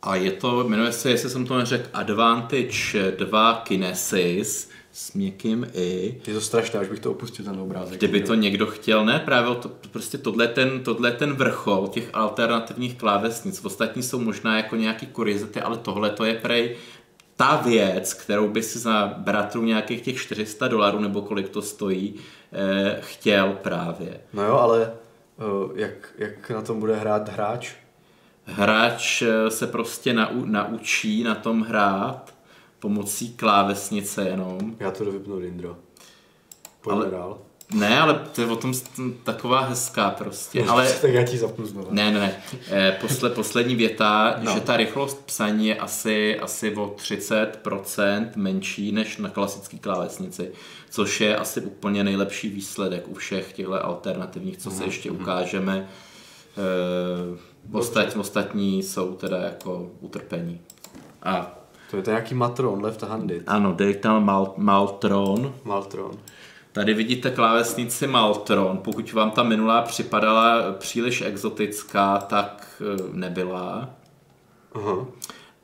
A je to, jmenuje se, jestli jsem to neřekl, Advantage 2 Kinesis s měkkým i. Je to strašné, až bych to opustil ten obrázek. Kdyby to někdo chtěl, ne, právě to, prostě tohle ten, tohle ten vrchol těch alternativních klávesnic. Ostatní jsou možná jako nějaký kuriozity, ale tohle to je prej ta věc, kterou by si za bratru nějakých těch 400 dolarů nebo kolik to stojí, eh, chtěl právě. No jo, ale uh, jak, jak na tom bude hrát hráč? hráč eh, se prostě nau, naučí na tom hrát pomocí klávesnice jenom. Já to dovypnu, Lindro. Pojďme Ale- dál. Ne, ale to je o tom taková hezká prostě. Ale tak já ti zapnu znovu. ne, ne, ne. Eh, Posle, poslední věta, No. no. že ta rychlost psaní je asi, asi o 30% menší než na klasické klávesnici, což je asi úplně nejlepší výsledek u všech těchto alternativních, co se ještě ukážeme. Eh, Ostat, ostatní jsou teda jako utrpení. A To je to nějaký Matron, left handed. ano, Digital Mal- Maltron, Maltron. Tady vidíte klávesnici Maltron. Pokud vám ta minulá připadala příliš exotická, tak eh, nebyla. Aha.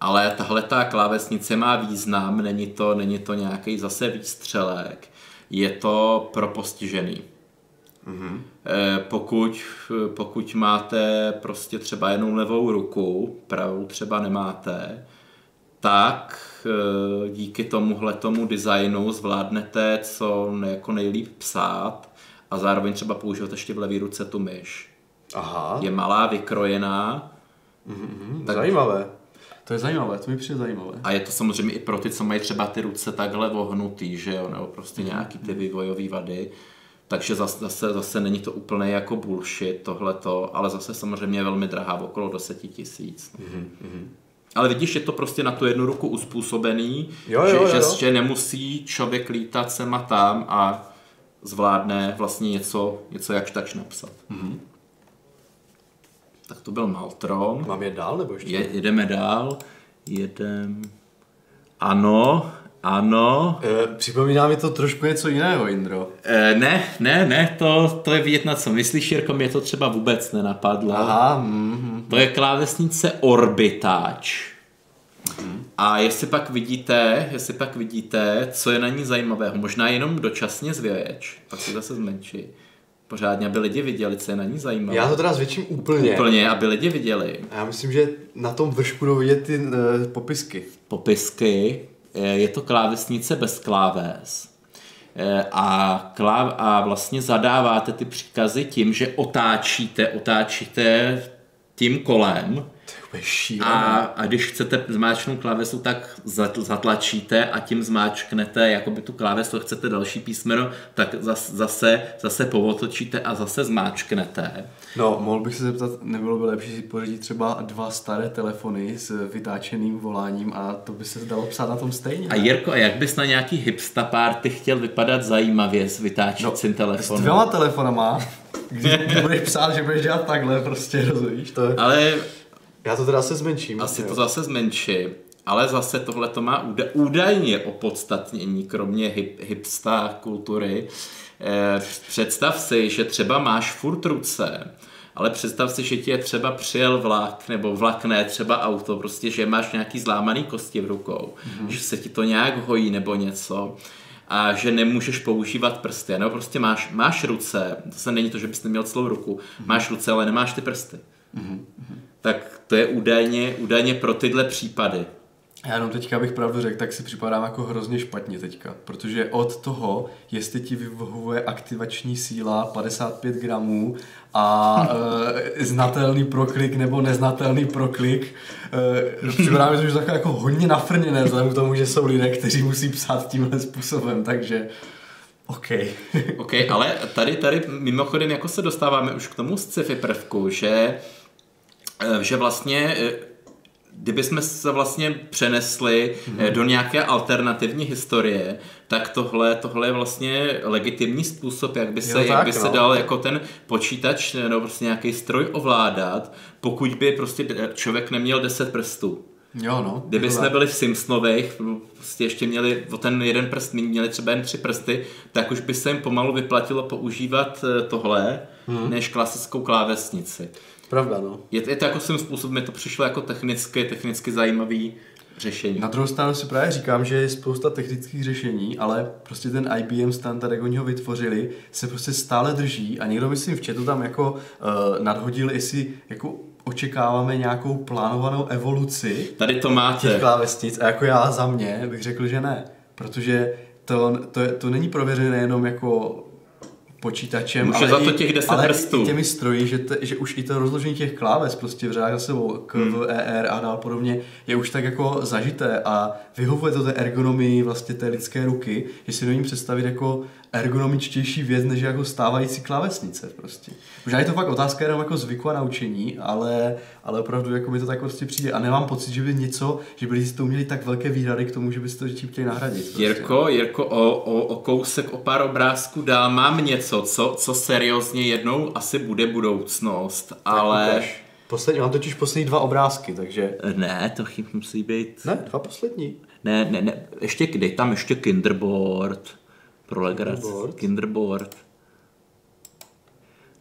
Ale tahle ta klávesnice má význam, není to, není to nějaký zase výstřelek. Je to pro postižený. Mhm. Eh, Pokud, pokud máte prostě třeba jenom levou ruku, pravou třeba nemáte, tak eh, díky tomuhle tomu designu zvládnete co jako nejlíp psát a zároveň třeba používat ještě v levé ruce tu myš. Aha. Je malá, vykrojená Mhm, Zajímavé. To je zajímavé, to mi přijde zajímavé. a je to samozřejmě i pro ty, co mají třeba ty ruce takhle vohnutý, že jo, nebo prostě nějaký ty vývojové vady. Takže zase, zase, zase není to úplně jako bullshit tohleto, ale zase samozřejmě je velmi drahá, okolo 10 tisíc. Ale vidíš, je to prostě na tu jednu ruku uspůsobený, Jo, jo, že, jo, že, jo. že nemusí člověk lítat sem a tam a zvládne vlastně něco, něco jakž takž napsat. Tak to byl Maltron. Mám je dál nebo ještě? Je, jedeme dál. Jedem. Ano, ano. E, připomíná mi to trošku něco jiného, Indro. E, ne, ne, ne, to, to je vidět na co myslíš, Jirko, mě to třeba vůbec nenapadlo. Aha, mhm. To je klávesnice Orbitáč. A jestli pak vidíte, jestli pak vidíte, co je na ní zajímavého, možná jenom dočasně zvěč, pak si zase zmenší. Pořádně, aby lidi viděli, co je na ní zajímavé. Já to teda zvětším úplně. Úplně, aby lidi viděli. A Já myslím, že na tom vršku jdou vidět ty e, popisky. popisky. Eh, Je to klávesnice bez kláves. Eh, A, kláv, a vlastně zadáváte ty příkazy tím, že otáčíte, otáčíte tím kolem A, a když chcete zmáčknout klávesu, tak zat- zatlačíte a tím zmáčknete jakoby tu klávesu, chcete další písmeno, tak zas, zase, zase povotočíte a zase zmáčknete. No, mohl bych se zeptat, nebylo by lepší si pořídit třeba dva staré telefony s vytáčeným voláním a to by se dalo psát na tom stejně. A ne? Jirko, a jak bys na nějaký hipsta party chtěl vypadat zajímavě s vytáčícím S telefonem? dvěma telefonama, kdy, kdy budeš psát, že budeš dělat takhle, prostě rozumíš to? Je... Ale Já to teda se zmenším. asi jo. to zase zmenší. Ale zase tohle to má úda- údajně opodstatnění, kromě hip, hipsta kultury. Eh, představ si, že třeba máš furt ruce, ale představ si, že ti je třeba přijel vlak, nebo vlak ne, třeba auto, prostě, že máš nějaký zlámaný kosti v rukou, mm-hmm. že se ti to nějak hojí nebo něco a že nemůžeš používat prsty, nebo prostě máš, máš ruce, to se není to, že bys neměl celou ruku, mm-hmm. máš ruce, ale nemáš ty prsty. Mm-hmm. Tak to je údajně, údajně pro tyhle případy. Já jenom teďka bych pravdu řekl, tak si připadám jako hrozně špatně teďka, protože od toho, jestli ti vyvohuje aktivační síla 55 gramů a e, znatelný proklik nebo neznatelný proklik, e, připadá mi to už takové jako hodně nafrněné vzhledem k tomu, že jsou lidé, kteří musí psát tímhle způsobem, takže OK. OK, ale tady, tady mimochodem jako se dostáváme už k tomu sci-fi prvku, že, že vlastně eh, kdybychom se vlastně přenesli mm-hmm. do nějaké alternativní historie, tak tohle, tohle je vlastně legitimní způsob, jak by se, Jo, jak tak, by se no. dal jako ten počítač nebo prostě nějaký stroj ovládat, pokud by prostě člověk neměl 10 prstů. Jo no. Kdyby jsme byli v Simpsonových, prostě ještě měli o ten jeden prst, měli třeba jen tři prsty, tak už by se jim pomalu vyplatilo používat eh, tohle, hmm. než klasickou klávesnici. Pravda no. Je, je to jako svým způsobem, mi to přišlo jako technicky, technicky zajímavý řešení. Na druhou stranu si právě říkám, že je spousta technických řešení, ale prostě ten IBM standard, jak oni ho vytvořili, se prostě stále drží a někdo myslím v chatu tam jako uh, nadhodil, jestli jako očekáváme nějakou plánovanou evoluci Tady to těch máte. klávesnic a jako já za mě bych řekl, že ne, protože to, to, je- to není prověřené jenom jako počítačem, Může ale, za to těch 10 ale prstů. i těmi stroji, že, te, že už i to rozložení těch kláves prostě v řádách za sebou, K, Hmm. V, E, R a dál podobně, je už tak jako zažité a vyhovuje to té ergonomii vlastně té lidské ruky, že si nevím představit jako ergonomičtější věc, než jako stávající klávesnice prostě. Možná je to fakt otázka jenom jako zvyku a naučení, ale, ale opravdu jako mi to tak prostě přijde a nemám pocit, že by něco, že by to měli tak velké výhrady k tomu, že by si to tím chtěli nahradit. Prostě. Jirko, Jirko, o, o, o kousek, o pár obrázků dál mám něco, co, co seriózně jednou asi bude budoucnost, ale... Poslední, mám totiž poslední dva obrázky, takže... Ne, to chyb musí být... Ne, dva poslední. Ne, ne, ne, ještě dej tam ještě Kinderboard. Pro legraci. Kinderboard? Kinderboard.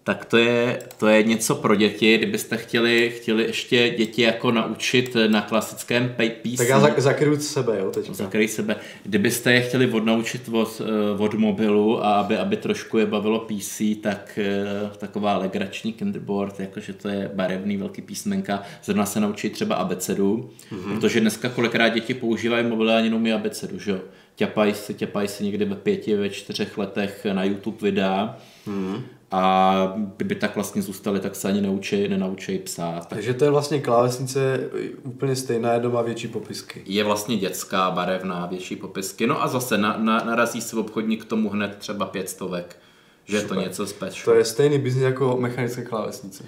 Tak to je, to je něco pro děti, kdybyste chtěli, chtěli ještě děti jako naučit na klasickém PC. Tak já zak- zakryju sebe, jo, teď. Zakryj sebe. Kdybyste je chtěli odnaučit od, eh, od mobilu a aby, aby trošku je bavilo PC, tak eh, taková legrační kinderboard, jakože to je barevný velký písmenka, zrovna se naučit třeba abecedu, mm-hmm. protože dneska kolikrát děti používají mobily a ani neumí abecedu, že jo? Těpají se, těpají se někdy ve pěti, ve čtyřech letech na YouTube videa mm-hmm. A kdyby tak vlastně zůstali, tak se ani neučí, nenaučí psát. Takže to je vlastně klávesnice úplně stejná, jenom má větší popisky. je vlastně dětská, barevná, větší popisky. No a zase na, na, narazí se obchodník k tomu hned třeba pět stovek, že je to Super. něco special. To je stejný biznis jako mechanické klávesnice.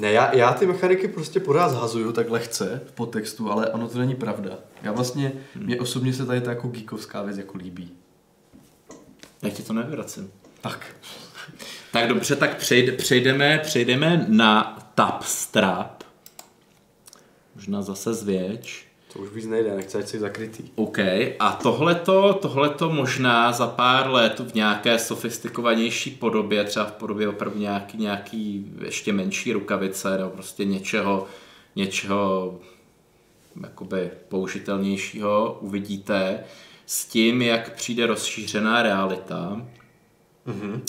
Ne, já, já ty mechaniky prostě pořád zhazuju tak lehce v podtextu, ale ono to není pravda. Já vlastně, mě osobně se tady ta jako geekovská věc jako líbí. Já ti to nevracím. Tak. Tak dobře, tak přejde, přejdeme, přejdeme na Tab Strap. Možná zase zvětš. To už víc nejde, nechci, ať jsi zakrytý. OK, a tohleto, tohleto možná za pár let v nějaké sofistikovanější podobě, třeba v podobě opravdu nějaký, nějaký ještě menší rukavice, nebo prostě něčeho, něčeho jakoby použitelnějšího uvidíte s tím, jak přijde rozšířená realita, mm-hmm.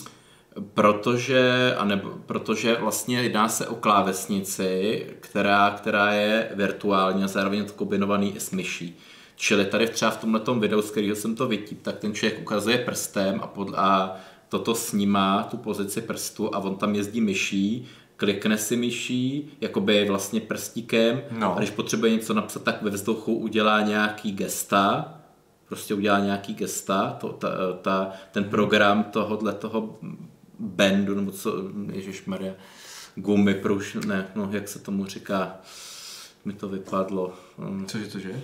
Protože, anebo, protože vlastně jedná se o klávesnici, která, která je virtuální a zároveň je to kombinovaný i s myší. Čili tady třeba v tomhle videu, z kterého jsem to vytip, tak ten člověk ukazuje prstem a, pod, a toto snímá tu pozici prstu a on tam jezdí myší, klikne si myší, jakoby vlastně prstíkem No. a když potřebuje něco napsat, tak ve vzduchu udělá nějaký gesta, prostě udělá nějaký gesta, to, ta, ta, ten program tohohle toho bandu, nebo co, Maria, gumy, pruž, ne, no, jak se tomu říká, mi to vypadlo. Um, Cože to, že?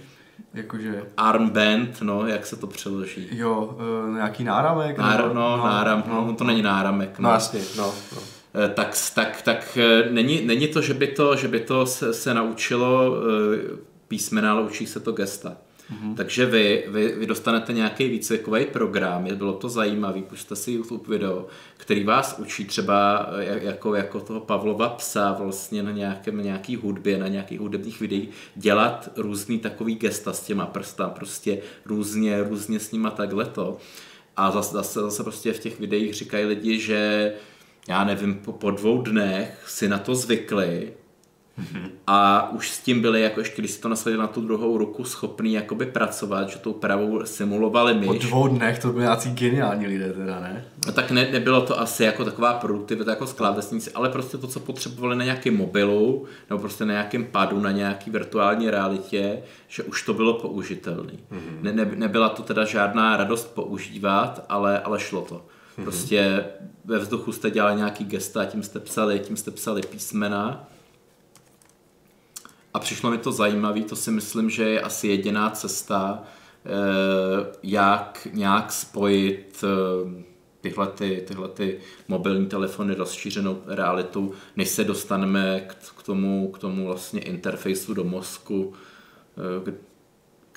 Jakože, Armband, no, jak se to přeloží? jo, uh, nějaký náramek? Nára, nebo- no, náram, no, to není náramek. No jasně, no. no. Eh, tak, tak, tak eh, není, není to, že by to, že by to se, se naučilo eh, písmena, ale učí se to gesta. Mm-hmm. Takže vy, vy, vy dostanete nějaký výcvikový program, je bylo to zajímavý, pusťte si YouTube video, který vás učí třeba eh, jak- jako, jako toho Pavlova psa vlastně na nějakém, nějaký hudbě, na nějakých hudebních videích dělat různý takový gesta s těma prstama, prostě různě, různě s nima takhle to. A zase, zase, zase prostě v těch videích říkají lidi, že já nevím, po, po dvou dnech si na to zvykli a už s tím byli, jako ještě když si to nasadili na tu druhou ruku, schopný jakoby pracovat, že tou pravou simulovali myš. Po dvou dnech to byli nějací geniální lidé teda, ne? No tak ne, nebylo to asi jako taková produktivita jako klávesnici, ale prostě to, co potřebovali na nějakém mobilu, nebo prostě na nějakém padu, na nějaký virtuální realitě, že už to bylo použitelné. Mm-hmm. Ne, ne, nebyla to teda žádná radost používat, ale, ale šlo to. Prostě ve vzduchu jste dělali nějaký gesta, tím jste psali, tím jste psali písmena. A přišlo mi to zajímavé, to si myslím, že je asi jediná cesta, eh, jak nějak spojit eh, tyhle, ty, tyhle ty mobilní telefony rozšířenou realitu, než se dostaneme k, k, tomu, k tomu vlastně interfejsu do mozku, eh,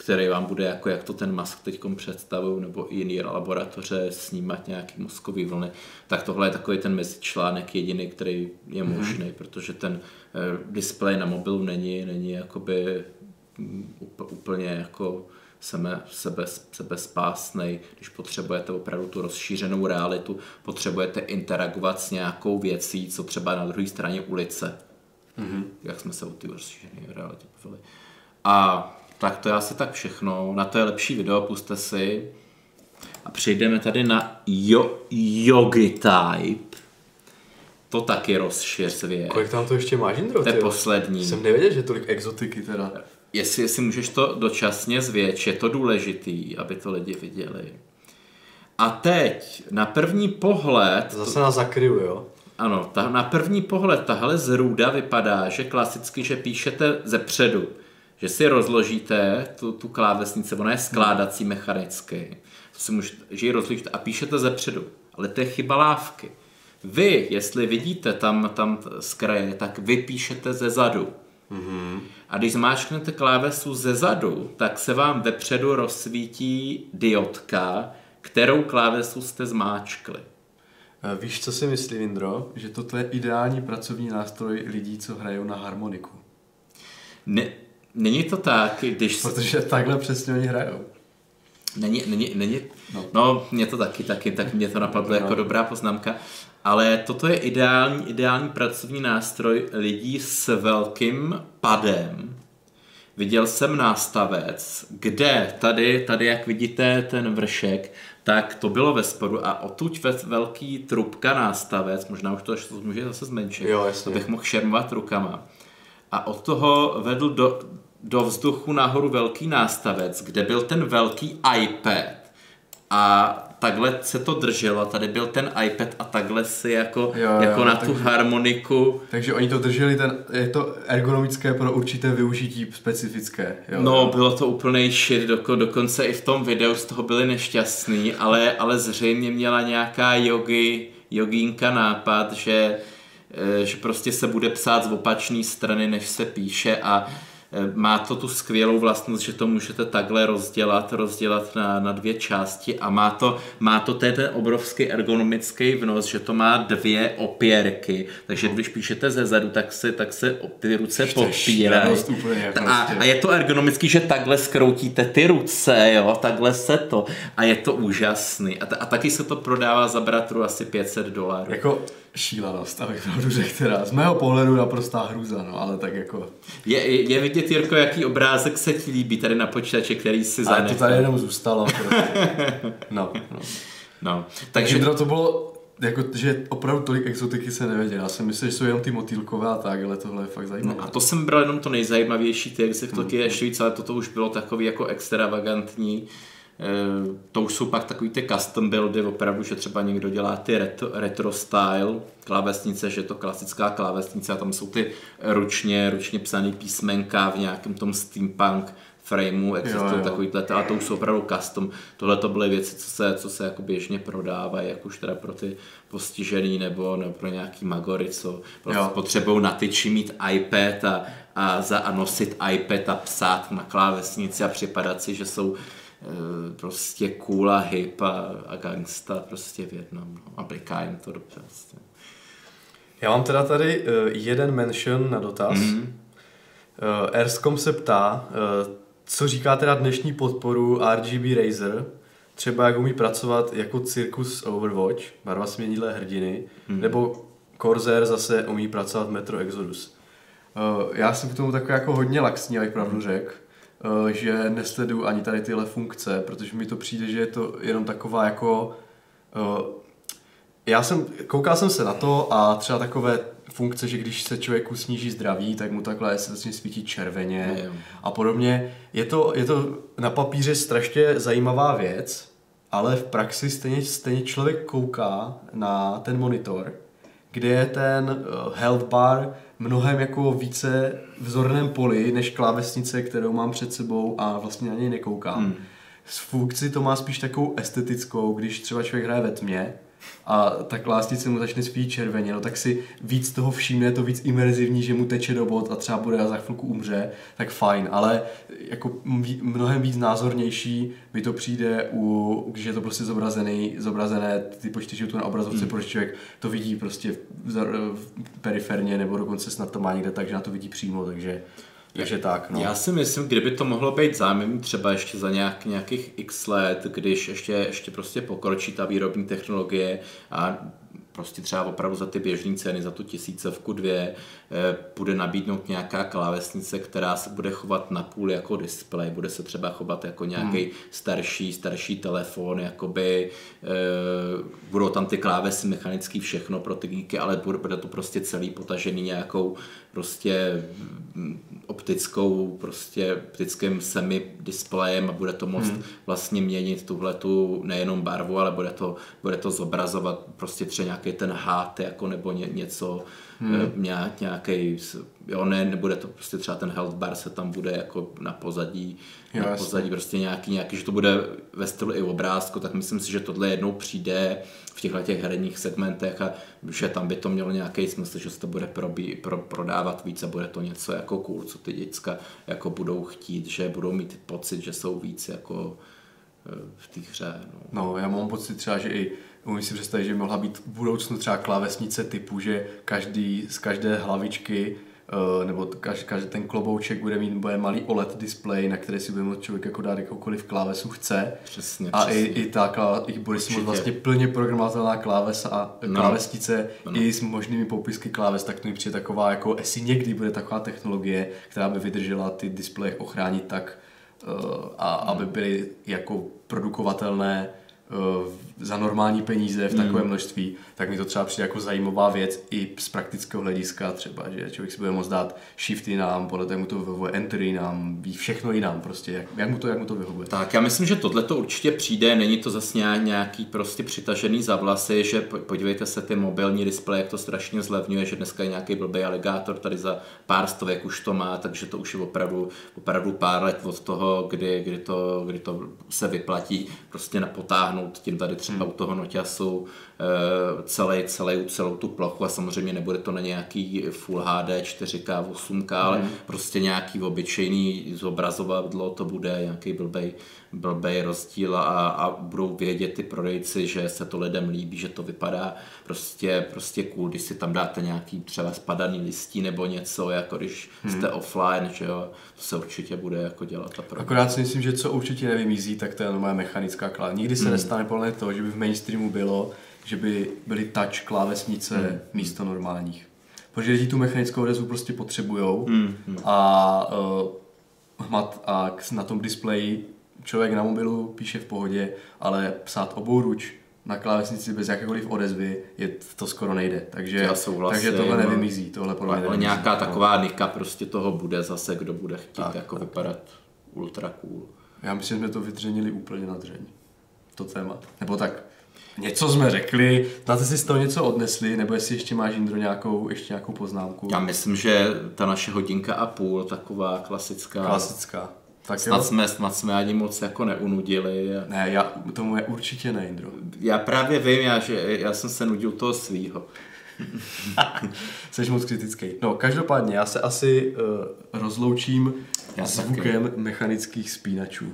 který vám bude jako jak to ten Musk teď představují, nebo i jiný laboratoře snímat nějaký mozkový vlny, tak tohle je takový ten mezičlánek jediný, který je možný, mm-hmm. protože ten eh, displej na mobilu není, není jakoby mm, úplně jako sebe, sebe, sebe spásnej, když potřebujete opravdu tu rozšířenou realitu, potřebujete interagovat s nějakou věcí, co třeba na druhé straně ulice, mm-hmm. jak jsme se o ty rozšířené realitě bavili. A tak to je asi tak všechno. Na to je lepší video, puste si. A přejdeme tady na jo, Yogi Type. To taky rozšiřuje. Kolik tam to ještě máš, Indro? To je poslední. Jsem nevěděl, že tolik exotiky teda. Jestli, jestli můžeš to dočasně zvětšit, je to důležitý, aby to lidi viděli. A teď, na první pohled... Zase nás zakryju, jo? Ano, ta, na první pohled tahle zrůda vypadá, že klasicky, že píšete ze předu, že si rozložíte tu, tu klávesnici, ona je skládací mechanicky, to si můžete, že ji rozložíte a píšete ze předu, ale to je chyba lávky. Vy, jestli vidíte tam, tam z kraje, tak vy píšete ze zadu. Mm-hmm. A když zmáčknete klávesu ze zadu, tak se vám vepředu rozsvítí diodka, kterou klávesu jste zmáčkli. Eh, víš, co si myslím, Indro? Že toto je ideální pracovní nástroj lidí, co hrajou na harmoniku. Ne, není to tak, když... Protože takhle přesně oni hrajou. Není, není, není, no. no mě to taky, taky, tak mě to napadlo no. jako dobrá poznámka, ale toto je ideální, ideální pracovní nástroj lidí s velkým padem. Viděl jsem nástavec, kde tady, tady jak vidíte ten vršek, tak to bylo ve spodu a otuď ve velký trubka nástavec, možná už to může zase zmenšit, jo, jasně. abych mohl šermovat rukama. A od toho vedl do, do vzduchu nahoru velký nástavec, kde byl ten velký iPad. A takhle se to drželo, tady byl ten iPad a takhle si jako, jo, jo, jako na takže, tu harmoniku. Takže oni to drželi, ten, je to ergonomické pro určité využití specifické. Jo, no, bylo to úplný shit, doko, dokonce i v tom videu z toho byli nešťastní, ale, ale zřejmě měla nějaká jogi, jogínka nápad, že, že prostě se bude psát z opačné strany, než se píše a Eh, má to tu skvělou vlastnost, že to můžete takhle rozdělat, rozdělat na, na dvě části a má to, má to ten obrovský ergonomický vnos, že to má dvě opěrky, takže když píšete ze zadu, tak se, tak se ty ruce podpírají. A, a je to ergonomický, že takhle skroutíte ty ruce, jo, takhle se to a je to úžasný. A, t- a taky se to prodává za bratru asi 500 dolarů. Jako šílenost, abych pravdu řekl teda. Z mého pohledu naprostá hruza, no, ale tak jako... Je, je, vidět, Jirko, jaký obrázek se ti líbí tady na počítači, který si zanechal. Ale to tady jenom zůstalo. Prostě. No, no. no. Takže to, to bylo, jako, že opravdu tolik exotiky se nevěděl. Já jsem myslel, že jsou jenom ty motýlkové a tak, ale tohle je fakt zajímavé. No a to jsem bral jenom to nejzajímavější, ty exotiky hmm. ještě víc, ale toto už bylo takový jako extravagantní. Eh, to už jsou pak takový ty custom buildy, opravdu, že třeba někdo dělá ty retro, retro style klávesnice, že je to klasická klávesnice a tam jsou ty ručně, ručně psané písmenka v nějakém tom steampunk frameu, existují takovýhle, a to už jsou opravdu custom. Tohle to byly věci, co se, co se jako běžně prodávají, jak už teda pro ty postižený nebo, nebo pro nějaký magory, co prostě potřebují na tyči mít iPad a, a, za, a nosit iPad a psát na klávesnici a připadat si, že jsou prostě cool a hip a, a gangsta prostě v jednom. No. A bliká jim to dobře. Prostě. Já mám teda tady uh, jeden mention na dotaz. Mm-hmm. Uh, Erscom se ptá, uh, co říká teda dnešní podporu RGB Razer, třeba jak umí pracovat jako cirkus Overwatch, barva směnilé hrdiny, mm-hmm. nebo Corsair zase umí pracovat Metro Exodus. Uh, já jsem k tomu takový jako hodně laxní, abych pravdu mhm. řekl. Eh, že nesleduju ani tady tyhle funkce, protože mi to přijde, že je to jenom taková jako... Eh, já jsem, koukal jsem se na to a třeba takové funkce, že když se člověku sníží zdraví, tak mu takhle se začne svítit červeně a podobně. Je to, je to na papíře strašně zajímavá věc, ale v praxi stejně, stejně člověk kouká na ten monitor, kde je ten eh, health bar mnohem jako více vzorném poli, než klávesnice, kterou mám před sebou a vlastně na něj nekoukám. Hmm. Z funkci to má spíš takovou estetickou, když třeba člověk hraje ve tmě, a ta klásnice mu začne spít červeně, no tak si víc toho všimne, je to víc imerzivní, že mu teče do bod a třeba bude a za chvilku umře, tak fajn, ale jako mnohem víc názornější mi to přijde, u, když je to prostě zobrazený, zobrazené ty počty životů na obrazovce, mm. protože člověk to vidí prostě v, v, periferně nebo dokonce snad to má někde tak, že na to vidí přímo, takže takže tak, no. Já si myslím, kdyby to mohlo být zájemný třeba ještě za nějak, nějakých x let, když ještě, ještě prostě pokročí ta výrobní technologie a prostě třeba opravdu za ty běžné ceny, za tu tisícovku dvě, eh, bude nabídnout nějaká klávesnice, která se bude chovat na půl jako display, bude se třeba chovat jako nějaký hmm. starší, starší telefon, jakoby eh, budou tam ty klávesy mechanický všechno pro ty geeky, ale bude, bude to prostě celý potažený nějakou prostě optickou, prostě optickým semi displejem a bude to moct hmm. vlastně měnit tuhle tu nejenom barvu, ale bude to, bude to zobrazovat prostě třeba nějaký ten hád jako nebo ně, něco, hmm. nějak, nějaký, jo ne, nebude to prostě třeba ten health bar se tam bude jako na pozadí, jo, na pozadí prostě nějaký, nějaký, že to bude ve stylu i obrázku, tak myslím si, že tohle jednou přijde v těchto těch herních segmentech a že tam by to mělo nějaký smysl, že se to bude probí, pro, prodávat víc a bude to něco jako cool, co ty děcka jako budou chtít, že budou mít pocit, že jsou víc jako eh, v té hře. No. no, já mám pocit třeba, že i umím si představit, že mohla být v budoucnu třeba klávesnice typu, že každý z každé hlavičky nebo každý, každý ten klobouček bude mít bude malý OLED display, na který si bude moct člověk jako dát jakoukoliv klávesu chce. Přesně, a přesně. i, i ta klá, i bude si vlastně plně programovatelná klávesa a no. klávesnice no. i s možnými popisky kláves, tak to mi přijde taková, jako jestli někdy bude taková technologie, která by vydržela ty displeje ochránit tak, uh, a aby byly jako produkovatelné za normální peníze v takovém hmm. množství, tak mi to třeba přijde jako zajímavá věc i z praktického hlediska třeba, že člověk si bude moct dát shift jinam, podle toho mu to vyhovuje, enter jinam, ví všechno jinam prostě, jak, jak, mu to, jak mu to vyhovuje. Tak já myslím, že tohle to určitě přijde, není to zase nějaký prostě přitažený za vlasy, že podívejte se ty mobilní displeje, jak to strašně zlevňuje, že dneska je nějaký blbý aligátor tady za pár stovek už to má, takže to už je opravdu, opravdu pár let od toho, kdy, kdy, to, kdy to se vyplatí prostě napotáhnout tím tady třeba třeba u toho noťasu celý, celý, celou tu plochu a samozřejmě nebude to na nějaký Full HD 4K, 8K, mm. ale mhm. prostě nějaký obyčejný zobrazovadlo to bude, nějaký blbej, blbej rozdíl a, a budou vědět ty prodejci, že se to lidem líbí, že to vypadá prostě, prostě cool, když si tam dáte nějaký třeba spadaný listí nebo něco, jako když hmm. jste offline, že jo, to se určitě bude jako dělat. A Akorát si myslím, že co určitě nevymizí, tak to je normálně mechanická kláva. Nikdy se hmm. nestane podle toho, že by v mainstreamu bylo, že by byly touch klávesnice hmm. místo normálních. Protože lidi tu mechanickou odezvu prostě potřebujou hmm. a uh, hmat a na tom displeji člověk na mobilu píše v pohodě, ale psát obouruč na klávesnici bez jakékoliv odezvy je, to skoro nejde. Takže, takže tohle nevymizí. Tohle podle ale nevymizí. nějaká taková nika prostě toho bude zase, kdo bude chtít tak, jako tak. vypadat ultra cool. Já myslím, že jsme to vydřenili úplně na dřeň. To téma. Nebo tak, něco jsme řekli, znáte si z toho něco odnesli, nebo jestli ještě máš Jindro nějakou, ještě nějakou poznámku? Já myslím, že ta naše hodinka a půl, taková klasická. Klasická. Tak snad, jsme, snad jsme ani moc jako neunudili. Ne, já, tomu je určitě ne, Indro. Já právě vím, já, že já jsem se nudil toho svýho. Jsi moc kritický. No, každopádně, já se asi uh, rozloučím já zvukem taky. mechanických spínačů.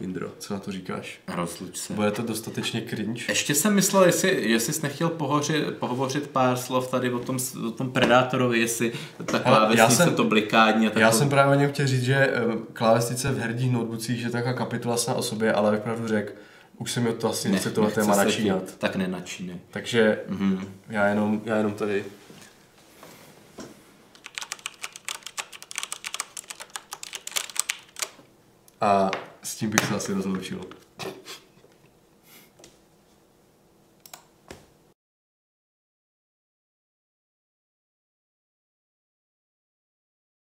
Indro, co na to říkáš? Rozluč se. Bude to dostatečně cringe? Ještě jsem myslel, jestli, jestli jsi nechtěl pohořit, pohovořit pár slov tady o tom, o tom Predátorovi, jestli ta klávesnice, to blikání a takovou... Já jsem právě něm chtěl říct, že klávesnice v herních notebookích je taková kapitola na o sobě, ale jak pravdu řekl, už jsem mi to asi nechce tohle téma načínat. Tak nenačínej. Takže mm-hmm. já, jenom, já jenom tady a s tím bych se asi rozloučil.